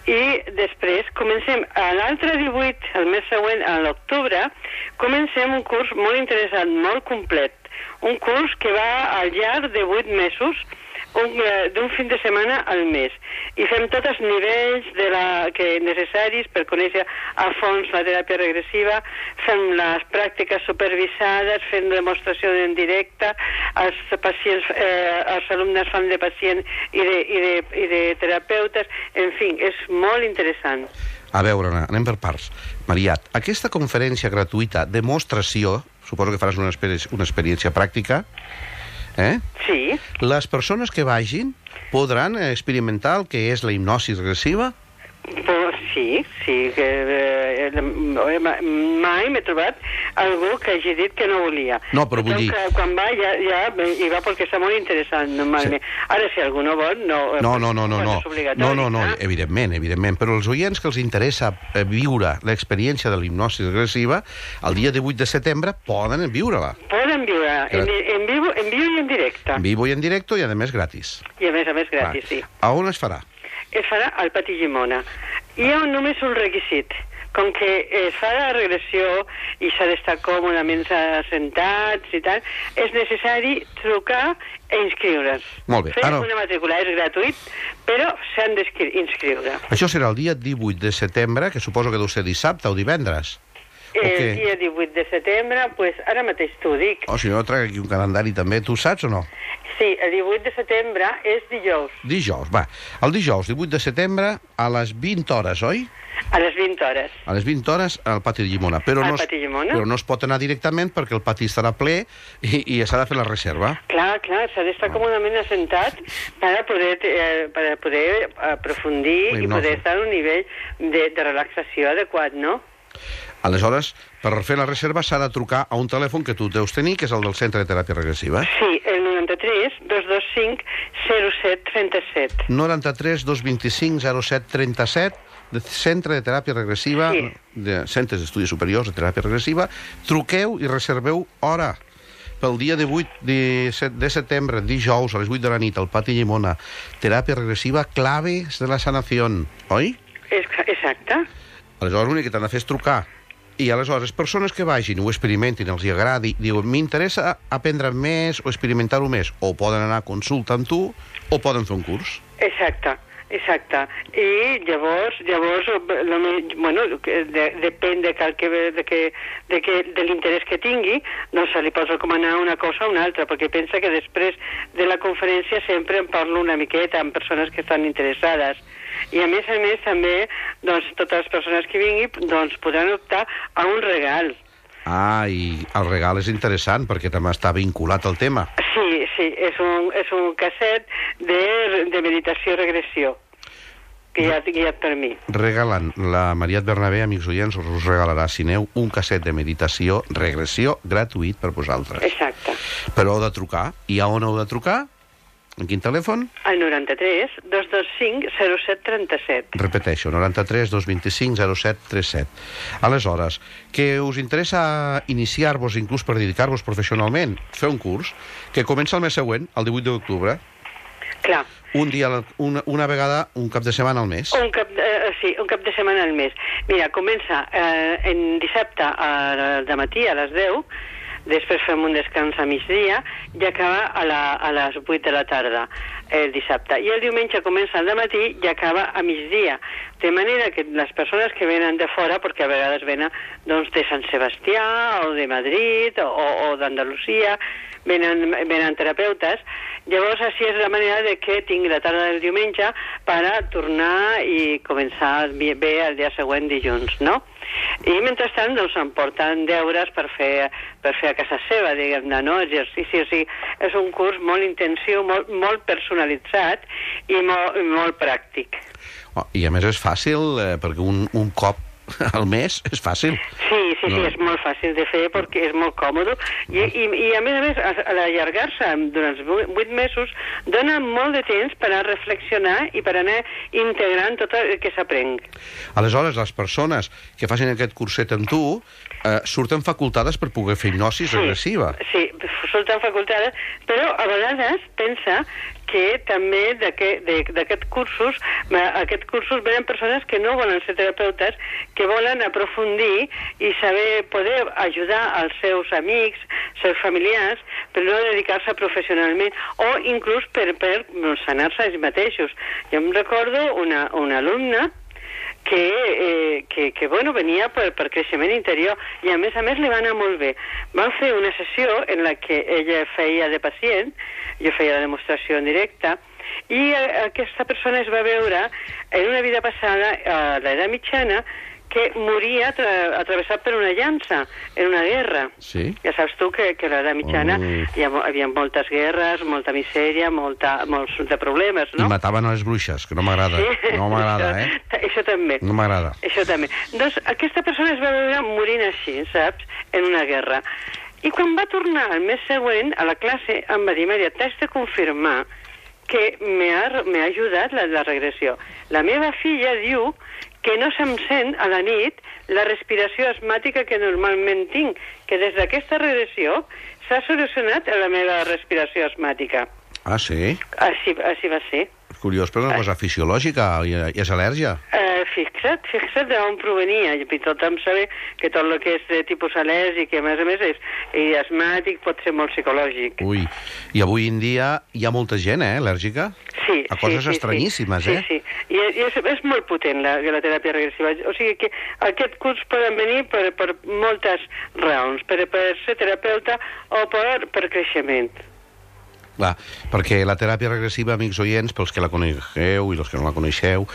I després comencem a l'altre 18, el mes següent, a l'octubre, comencem un curs molt interessant, molt complet. Un curs que va al llarg de 8 mesos, d'un fin de setmana al mes. I fem tots els nivells de la, que necessaris per conèixer a fons la teràpia regressiva, fem les pràctiques supervisades, fem demostració en directe, els pacients, eh, els alumnes fan de pacient i de, i de, i de terapeutes, en fi, és molt interessant. A veure, anem per parts. Mariat, aquesta conferència gratuïta, demostració, suposo que faràs una, experi una experiència pràctica, eh? Sí. Les persones que vagin podran experimentar el que és la hipnosi regressiva? Però sí, sí, que eh, eh, ma- mai m'he trobat algú que hagi dit que no volia. No, però vull dir- Que quan va, ja, ja hi va perquè està molt interessant, normalment. Ara, si algú no vol, no... eh, No, no, no, no, no. No, no, no, evidentment, evidentment. Però els oients que els interessa eh, viure l'experiència de l'hipnosi regressiva, el dia 18 de setembre poden viure-la. Poden viure en, en, vivo, en vivo i en directe. En vivo i en directo i, a més, gratis. I a més a més gratis, sí. A on es farà? Es farà al Pati Llimona. Hi ha només un requisit. Com que es fa la regressió i s'ha d'estar còmodament assentats i tal, és necessari trucar i inscriure's. Molt bé. Fer Ara, una matrícula és gratuït, però s'han d'inscriure. això serà el dia 18 de setembre, que suposo que deu ser dissabte o divendres. El què? dia 18 de setembre, pues, ara mateix t'ho dic. O si no, trec aquí un calendari també. Tu saps o no? Sí, el 18 de setembre és dijous. Dijous, va. El dijous, 18 de setembre, a les 20 hores, oi? A les 20 hores. A les 20 hores al pati de Llimona. Però Al no, pati Llimona. Però no es pot anar directament perquè el pati estarà ple i, i s'ha de fer la reserva. Clar, clar, s'ha d'estar còmodament assentat per a poder, eh, per a poder aprofundir La i poder estar en un nivell de, de relaxació adequat, no? Aleshores, per fer la reserva s'ha de trucar a un telèfon que tu deus tenir, que és el del Centre de Teràpia Regressiva. Sí, el 93 225 0737. 93 225 07 37 de Centre de Teràpia Regressiva, Sí. de Centres d'Estudis Superiors de Teràpia Regressiva. Truqueu i reserveu hora pel dia de 8 de, de setembre, dijous, a les 8 de la nit, al Pati Llimona. Teràpia regressiva, claves de la sanació, oi? Exacte. Aleshores, l'únic que t'han de fer és trucar. I aleshores, persones que vagin, ho experimentin, els hi agradi, diuen, m'interessa aprendre més o experimentar-ho més, o poden anar a consulta amb tu, o poden fer un curs. Exacte, exacte. I llavors, llavors me- bueno, de, depèn de, cal que, de, que, de, que, de l'interès que tingui, doncs se li pot recomanar una cosa o una altra, perquè pensa que després de la conferència sempre en parlo una miqueta amb persones que estan interessades. I a més a més també, doncs, totes les persones que vinguin doncs, podran optar a un regal. Ah, i el regal és interessant, perquè també està vinculat al tema. Sí, sí, és un, és un casset de, de que ja ha per mi. Regalen, la Mariat Bernabé, amics oients, us regalarà, si aneu, un casset de meditació, regressió, gratuït per vosaltres. Exacte. Però heu de trucar. I a on heu de trucar? En quin telèfon? Al 93 225 0737. Repeteixo, 93 225 07 37. Aleshores, que us interessa iniciar-vos, inclús per dedicar-vos professionalment, fer un curs, que comença el mes següent, el 18 d'octubre, Clar, un dia, una, una vegada, un cap de setmana al mes. un cap, eh, sí, un cap de setmana al mes. Mira, comença eh, en dissabte a, de matí a les 10, després fem un descans a migdia i acaba a, la, a les 8 de la tarda el dissabte. I el diumenge comença al matí i acaba a migdia. De manera que les persones que venen de fora, perquè a vegades venen doncs, de Sant Sebastià o de Madrid o, o d'Andalusia, venen, venen terapeutes, llavors així és la manera de que tingui la tarda del diumenge per tornar i començar bé el dia següent dilluns, no? I mentrestant doncs em porten deures per fer, per fer a casa seva, diguem-ne, no? Exercici, o sigui, és un curs molt intensiu, molt, molt personalitzat i molt, i molt pràctic. Oh, I a més és fàcil, eh, perquè un, un cop al mes és fàcil. Sí, sí, No. sí, és molt fàcil de fer perquè és molt còmode i, i, i a més a més, a- l'allargar-se durant vu- vuit mesos dona molt de temps per a reflexionar i per anar integrant tot el que s'aprenc. Aleshores, les persones que facin aquest curset amb tu eh, surten facultades per poder fer hipnosi regressiva. Sí, surten facultades, però a vegades pensa que també d'aquests cursos, aquests cursos venen persones que no volen ser terapeutes, que volen aprofundir i saber poder ajudar als seus amics, seus familiars, però no dedicar-se professionalment, o inclús per, per sanar-se ells mateixos. Jo em recordo una, una alumna que, eh, que, que bueno, venia per, per creixement interior i a més a més li va anar molt bé. Vam fer una sessió en la que ella feia de pacient, jo feia la demostració en directe, i eh, aquesta persona es va veure en una vida passada, a l'edat mitjana, que moria tra atravessat per una llança en una guerra. Sí? Ja saps tu que, que a l'edat mitjana Oh. hi, ha, hi havia moltes guerres, molta misèria, molta, molts de problemes, I no? mataven a les bruixes, que no m'agrada. No m'agrada, eh? Això, també. No m'agrada. Això també. Doncs aquesta persona es va veure morint així, saps?, en una guerra. I quan va tornar al mes següent a la classe em va dir, Maria, t'has de confirmar que m'ha ajudat la, la regressió. La meva filla diu que no se'm sent a la nit la respiració asmàtica que normalment tinc, que des d'aquesta regressió s'ha solucionat la meva respiració asmàtica. Ah, sí? Així, així va ser. Curiós, però una cosa fisiològica, i, i és al·lèrgia. Eh, fixa't, fixa't d'on provenia. I tothom sabe que tot el que és de tipus al·lèrgic, i a més a més és i asmàtic, pot ser molt psicològic. Ui, i avui en dia hi ha molta gent, eh, al·lèrgica? Sí, A coses sí, sí, estranyíssimes, sí. eh? Sí, sí. I, i és, és molt potent la, la teràpia regressiva. O sigui que aquest curs poden venir per, per moltes raons, per, per ser terapeuta o per, per creixement. Clar, perquè la teràpia regressiva, amics oients, pels que la coneixeu i els que no la coneixeu,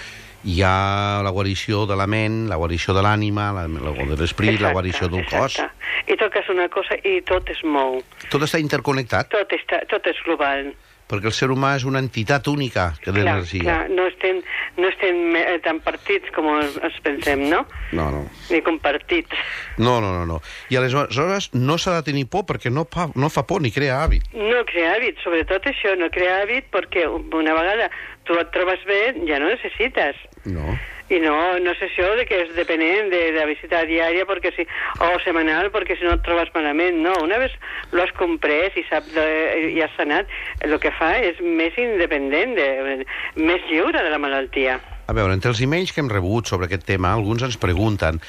hi ha la guarició de la ment, la guarició de l'ànima, la, la de l'esprit, la guarició del cos. Exacte. I toques una cosa i tot es mou. Tot està interconnectat, Tot, està, tot és global. Perquè el ser humà és una entitat única que Clar, d'energia. clar, no estem, no estem eh, tan partits com ens pensem, no? No, no. Ni compartits. No, no, no, no. I aleshores no s'ha de tenir por perquè no fa, no fa por ni crea hàbit. No crea hàbit, sobretot això, no crea hàbit perquè una vegada tu et trobes bé, ja no necessites. No. I no, no és això de que és depenent de, de la visita diària perquè si, o setmanal perquè si no et trobes malament. No, una vegada lo has comprès i, sap de, i has sanat, el que fa és més independent, de, més lliure de la malaltia. A veure, entre els emails que hem rebut sobre aquest tema, alguns ens pregunten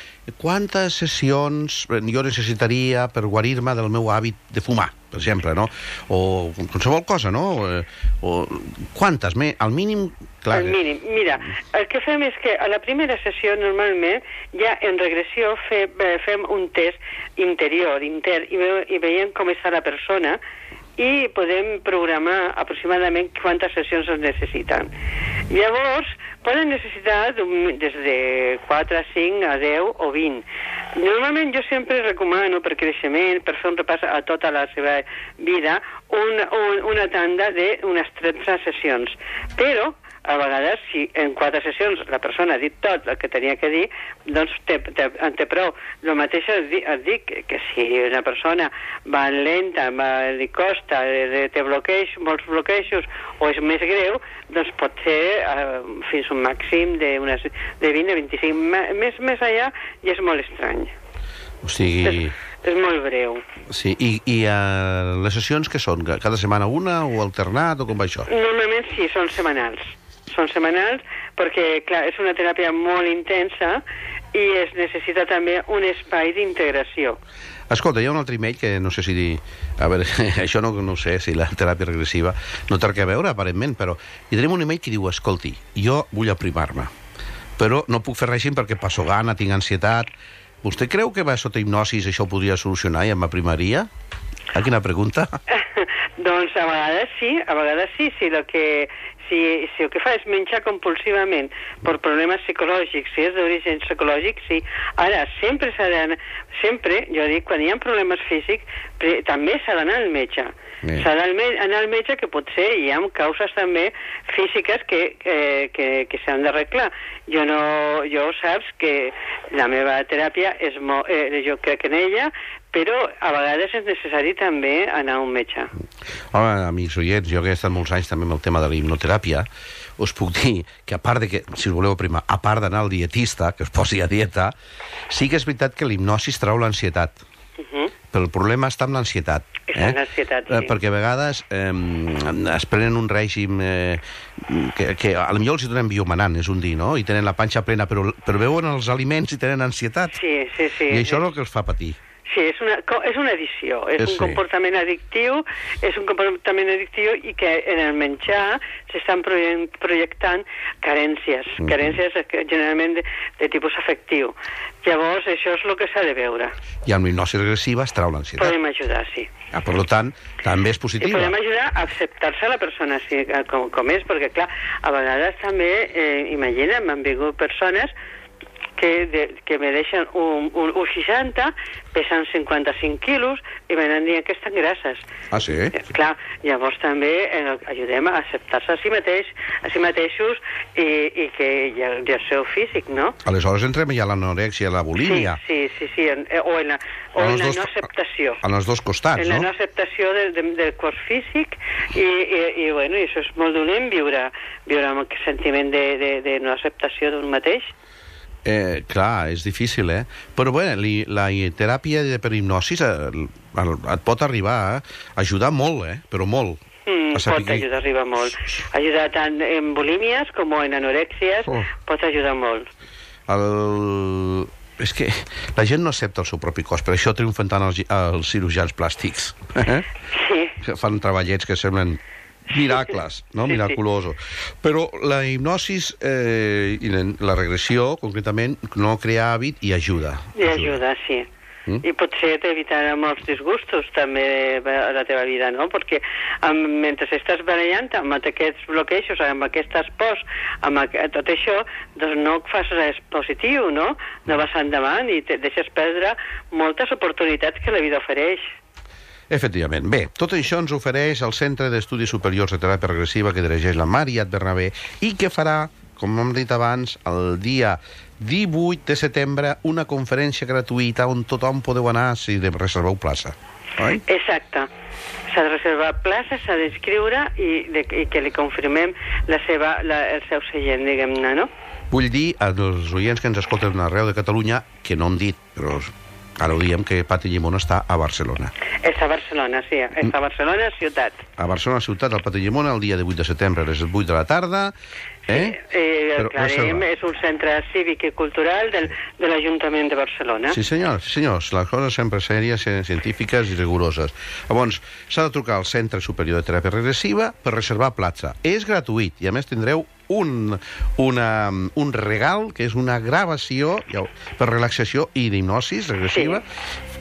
quantes sessions jo necessitaria per guarir-me del meu hàbit de fumar, per exemple, no? O qualsevol cosa, no? Eh, O quantes? Al mínim... Clar, Al mínim. Mira, el que fem és que a la primera sessió normalment ja en regressió fe, eh, fem un test interior, inter, i, ve, i veiem com està la persona i podem programar aproximadament quantes sessions es necessiten. Llavors, poden necessitar des de 4, 5 a 10 o 20. Normalment jo sempre recomano per creixement, per fer un repàs a tota la seva vida, un, un, una tanda d'unes 13 sessions. Però a vegades, si en quatre sessions la persona ha dit tot el que tenia que dir, doncs té, té, en té prou. El mateix et dic, et dic que, si una persona va lenta, va, li costa, té bloqueig, molts bloquejos, o és més greu, doncs pot ser eh, fins un màxim de, unes, de 20 a 25. M més, més allà i és molt estrany. o sigui... És molt breu. Sí, i, i uh, les sessions que són? Cada setmana una o alternat o com va això? Normalment sí, són setmanals. Són setmanals perquè, clar, és una teràpia molt intensa i es necessita també un espai d'integració. Escolta, hi ha un altre email que no sé si... Dir... A veure, això no, no sé, si la teràpia regressiva no té a veure, aparentment, però hi tenim un email que diu, escolti, jo vull aprimar-me, però no puc fer règim perquè passo gana, tinc ansietat... Vostè creu que va sota hipnosis això ho podria solucionar i em aprimaria? Ah, quina pregunta? doncs a vegades sí, a vegades sí, si el que, si, si el que fa és menjar compulsivament per problemes psicològics, si és d'origen psicològic, sí. Ara, sempre s'ha d'anar, sempre, jo dic, quan hi ha problemes físics, pre- també s'ha d'anar al metge. Bé. S'ha d'anar al metge que potser hi ha causes també físiques que, que, que, que s'han d'arreglar. Jo no, jo saps que la meva teràpia és mo, eh, jo crec en ella, però a vegades és necessari també anar a un metge. Home, amics oients, jo que he estat molts anys també amb el tema de la hipnoteràpia, us puc dir que a part de que, si us voleu primar, a part d'anar al dietista, que us posi a dieta, sí que és veritat que l'hipnosi trau l'ansietat. Uh -huh. Però el problema està amb l'ansietat. Està en l'ansietat, sí. Eh, perquè a vegades eh, es prenen un règim eh, que, que a millor els hi donen biomanant, és un dir, no? I tenen la panxa plena, però, però veuen els aliments i tenen ansietat. Sí, sí, sí. I això és el que els fa patir. Sí, és una, és una addició, és Eh, un sí. comportament addictiu, és un comportament addictiu i que en el menjar s'estan projectant carències, Mhm. carències generalment de, de tipus afectiu. Llavors, això és el que s'ha de veure. I amb l'hipnosi regressiva es trau l'ansietat. Podem ajudar, sí. Ah, per tant, també és I positiva. podem ajudar a acceptar-se la persona eh, com, com és, perquè, clar, a vegades també, eh, imagina, m'han vingut persones que, de, que me deixen un, un, un 60, pesen 55 quilos i venen dient que estan grasses. Ah, sí? Eh, Clar, llavors també eh, ajudem a acceptar-se a si mateix, a si mateixos i, i que i el, i el seu físic, no? Aleshores entrem ja a l'anorèxia i la bulímia. Sí, sí, sí, sí en, eh, o en la, o En en la dos- no acceptació. En els dos costats, en la no? no acceptació del, del, del cos físic i, i, i, bueno, i això és molt dolent viure, viure amb aquest sentiment de, de, de no acceptació d'un mateix. Eh, clar, és difícil, eh? Però bé, li, la teràpia de, per hipnosis eh, et pot arribar a ajudar molt, eh? Però molt. Mm, saber pot ajudar, arriba molt. Ajudar tant en bulímies com en anorèxies, Oh. pot ajudar molt. El... És que la gent no accepta el seu propi cos, per això triomfen tant els, els cirurgians plàstics. Eh? Sí. Que fan treballets que semblen miracles, no? Sí, sí. Miraculosos. Però la hipnosis i la, regressió, concretament, no crea hàbit i ajuda. I ajuda, sí. Mm. i potser t'evitarà molts disgustos també a la teva vida, no? Perquè amb, mentre estàs barallant amb aquests bloquejos, amb aquestes pors, amb aqu tot això, doncs no fas res positiu, no? No vas endavant i te deixes perdre moltes oportunitats que la vida ofereix. Efectivament. Bé, tot això ens ofereix el Centre d'Estudis Superiors de Teràpia Regressiva que dirigeix la Mariat Bernabé i que farà, com hem dit abans, el dia 18 de setembre una conferència gratuïta on tothom podeu anar si de reserveu plaça. Oi? Exacte. S'ha de reservar plaça, s'ha d'inscriure i, de, i que li confirmem la seva, la, el seu seient, diguem-ne, no? Vull dir als oients que ens escolten arreu de Catalunya, que no hem dit, però ara ho diem, que Pati Llimona està a Barcelona. És a Barcelona, sí, és a Barcelona, ciutat. A Barcelona, ciutat, al Pati Llimona, el dia 18 de setembre, a les 8 de la tarda, eh? Eh, Però reserva. és un centre cívic i cultural del, de l'Ajuntament de Barcelona. Sí, senyor, sí, senyors. Les coses sempre sèries, eh, científiques i rigoroses. Llavors, s'ha de trucar al Centre Superior de Teràpia Regressiva per reservar plaça. És gratuït i, a més, tindreu un, una, un regal, que és una gravació ja, per relaxació i d'hipnosis regressiva,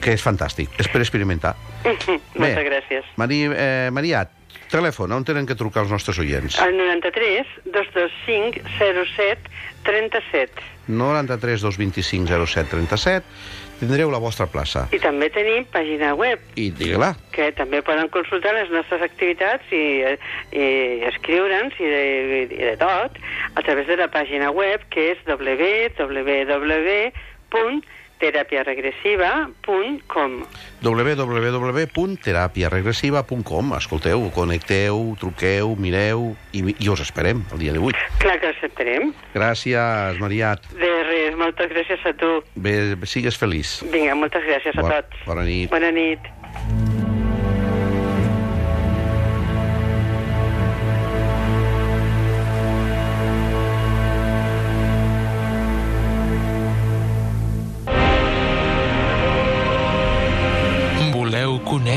que és fantàstic. És per experimentar. Moltes gràcies. Mari, eh, Mariat, telèfon, on tenen que trucar els nostres oients? Al 93 225 07 37. 93 225 07 37. Tindreu la vostra plaça. I també tenim pàgina web, I digue-la. que també poden consultar les nostres activitats i, i escriure'ns i, de, i de tot a través de la pàgina web que és www.terapiaregressiva.com www.terapiaregressiva.com Escolteu, connecteu, truqueu, mireu i, i us esperem el dia 18. Clar que acceptarem. Gràcies, Mariat. De res, moltes gràcies a tu. Bé, sigues feliç. Vinga, moltes gràcies a Bo- tots. bona nit. Bona nit.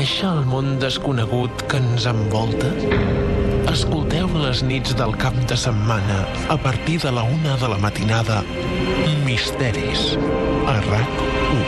Conèixer el món desconegut que ens envolta? Escolteu les nits del cap de setmana a partir de la una de la matinada Misteris a RAC1.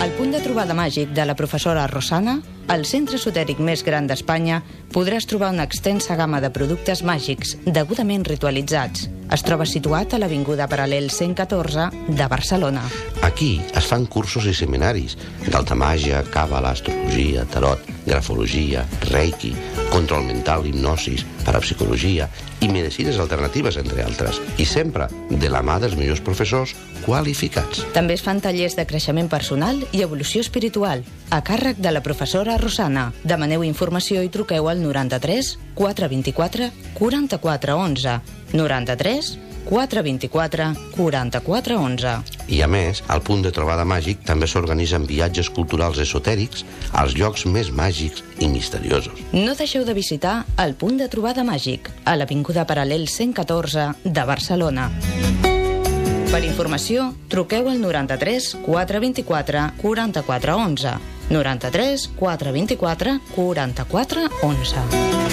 Al punt de trobada màgic de la professora Rosana, al centre esotèric més gran d'Espanya, podràs trobar una extensa gamma de productes màgics degudament ritualitzats. Es troba situat a l'Avinguda Paral·lel 114 de Barcelona. Aquí es fan cursos i seminaris d'alta màgia, càbala, astrologia, tarot, grafologia, reiki, control mental, hipnosis, parapsicologia i medicines alternatives, entre altres. I sempre de la mà dels millors professors qualificats. També es fan tallers de creixement personal i evolució espiritual, a càrrec de la professora Rosana. Demaneu informació i truqueu al 93 424 44 11. 93 424 44 11. I a més, al punt de trobada màgic també s'organitzen viatges culturals esotèrics als llocs més màgics i misteriosos. No deixeu de visitar el punt de trobada màgic a l'Avinguda Paral·lel 114 de Barcelona. Per informació, truqueu al 93 424 44 11. 93 424 44 11.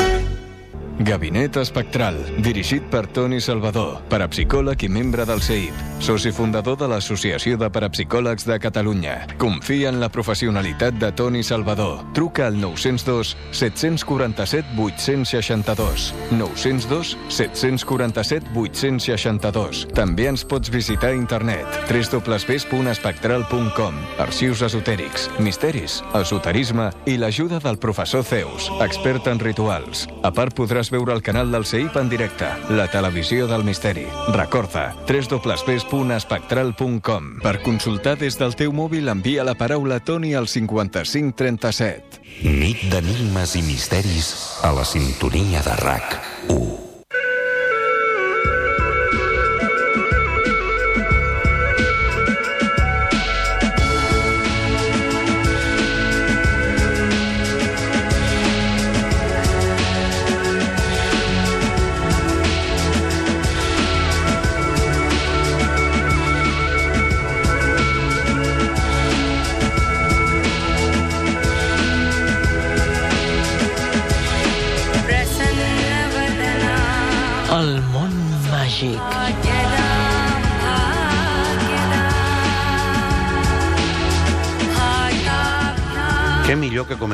Gabinet Espectral, dirigit per Toni Salvador, parapsicòleg i membre del CEIP, soci fundador de l'Associació de Parapsicòlegs de Catalunya. Confia en la professionalitat de Toni Salvador. Truca al 902 747 862. 902 747 862. També ens pots visitar a internet www.espectral.com Arxius esotèrics, misteris, esoterisme i l'ajuda del professor Zeus, expert en rituals. A part podràs veure el canal del CEIP en directe, la televisió del misteri. Recorda, www.espectral.com Per consultar des del teu mòbil envia la paraula Toni al 5537. Nit d'enigmes i misteris a la sintonia de RAC 1.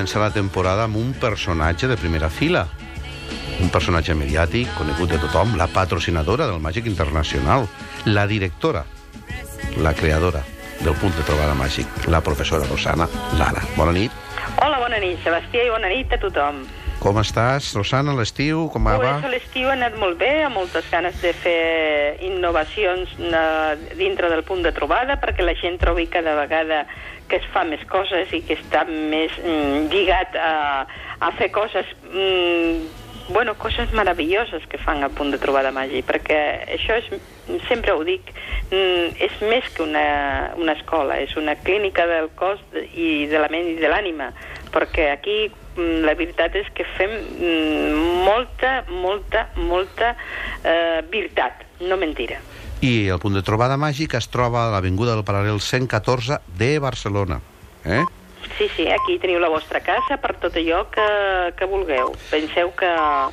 Començar la temporada amb un personatge de primera fila? Un personatge mediàtic, conegut de tothom, la patrocinadora del Màgic Internacional, la directora, la creadora del punt de trobada màgic, la professora Rosana Lara. Bona nit. Hola, bona nit, Sebastià, i bona nit a tothom. Com estàs, Rosana, l'estiu? Com va? Pues, L'estiu ha anat molt bé, amb moltes ganes de fer innovacions eh, dintre del punt de trobada, perquè la gent trobi cada vegada que es fa més coses i que està més mm, lligat a, a fer coses mm, bueno, coses meravelloses que fan al punt de trobada màgic, perquè això és, sempre ho dic, mm, és més que una, una escola, és una clínica del cos i de la ment i de l'ànima, perquè aquí la veritat és que fem mm, molta, molta, molta eh, veritat, no mentira. I el punt de trobada màgic es troba a l'Avinguda del Paral·lel 114 de Barcelona. Eh? Sí, sí, aquí teniu la vostra casa per tot allò que, que vulgueu. Penseu que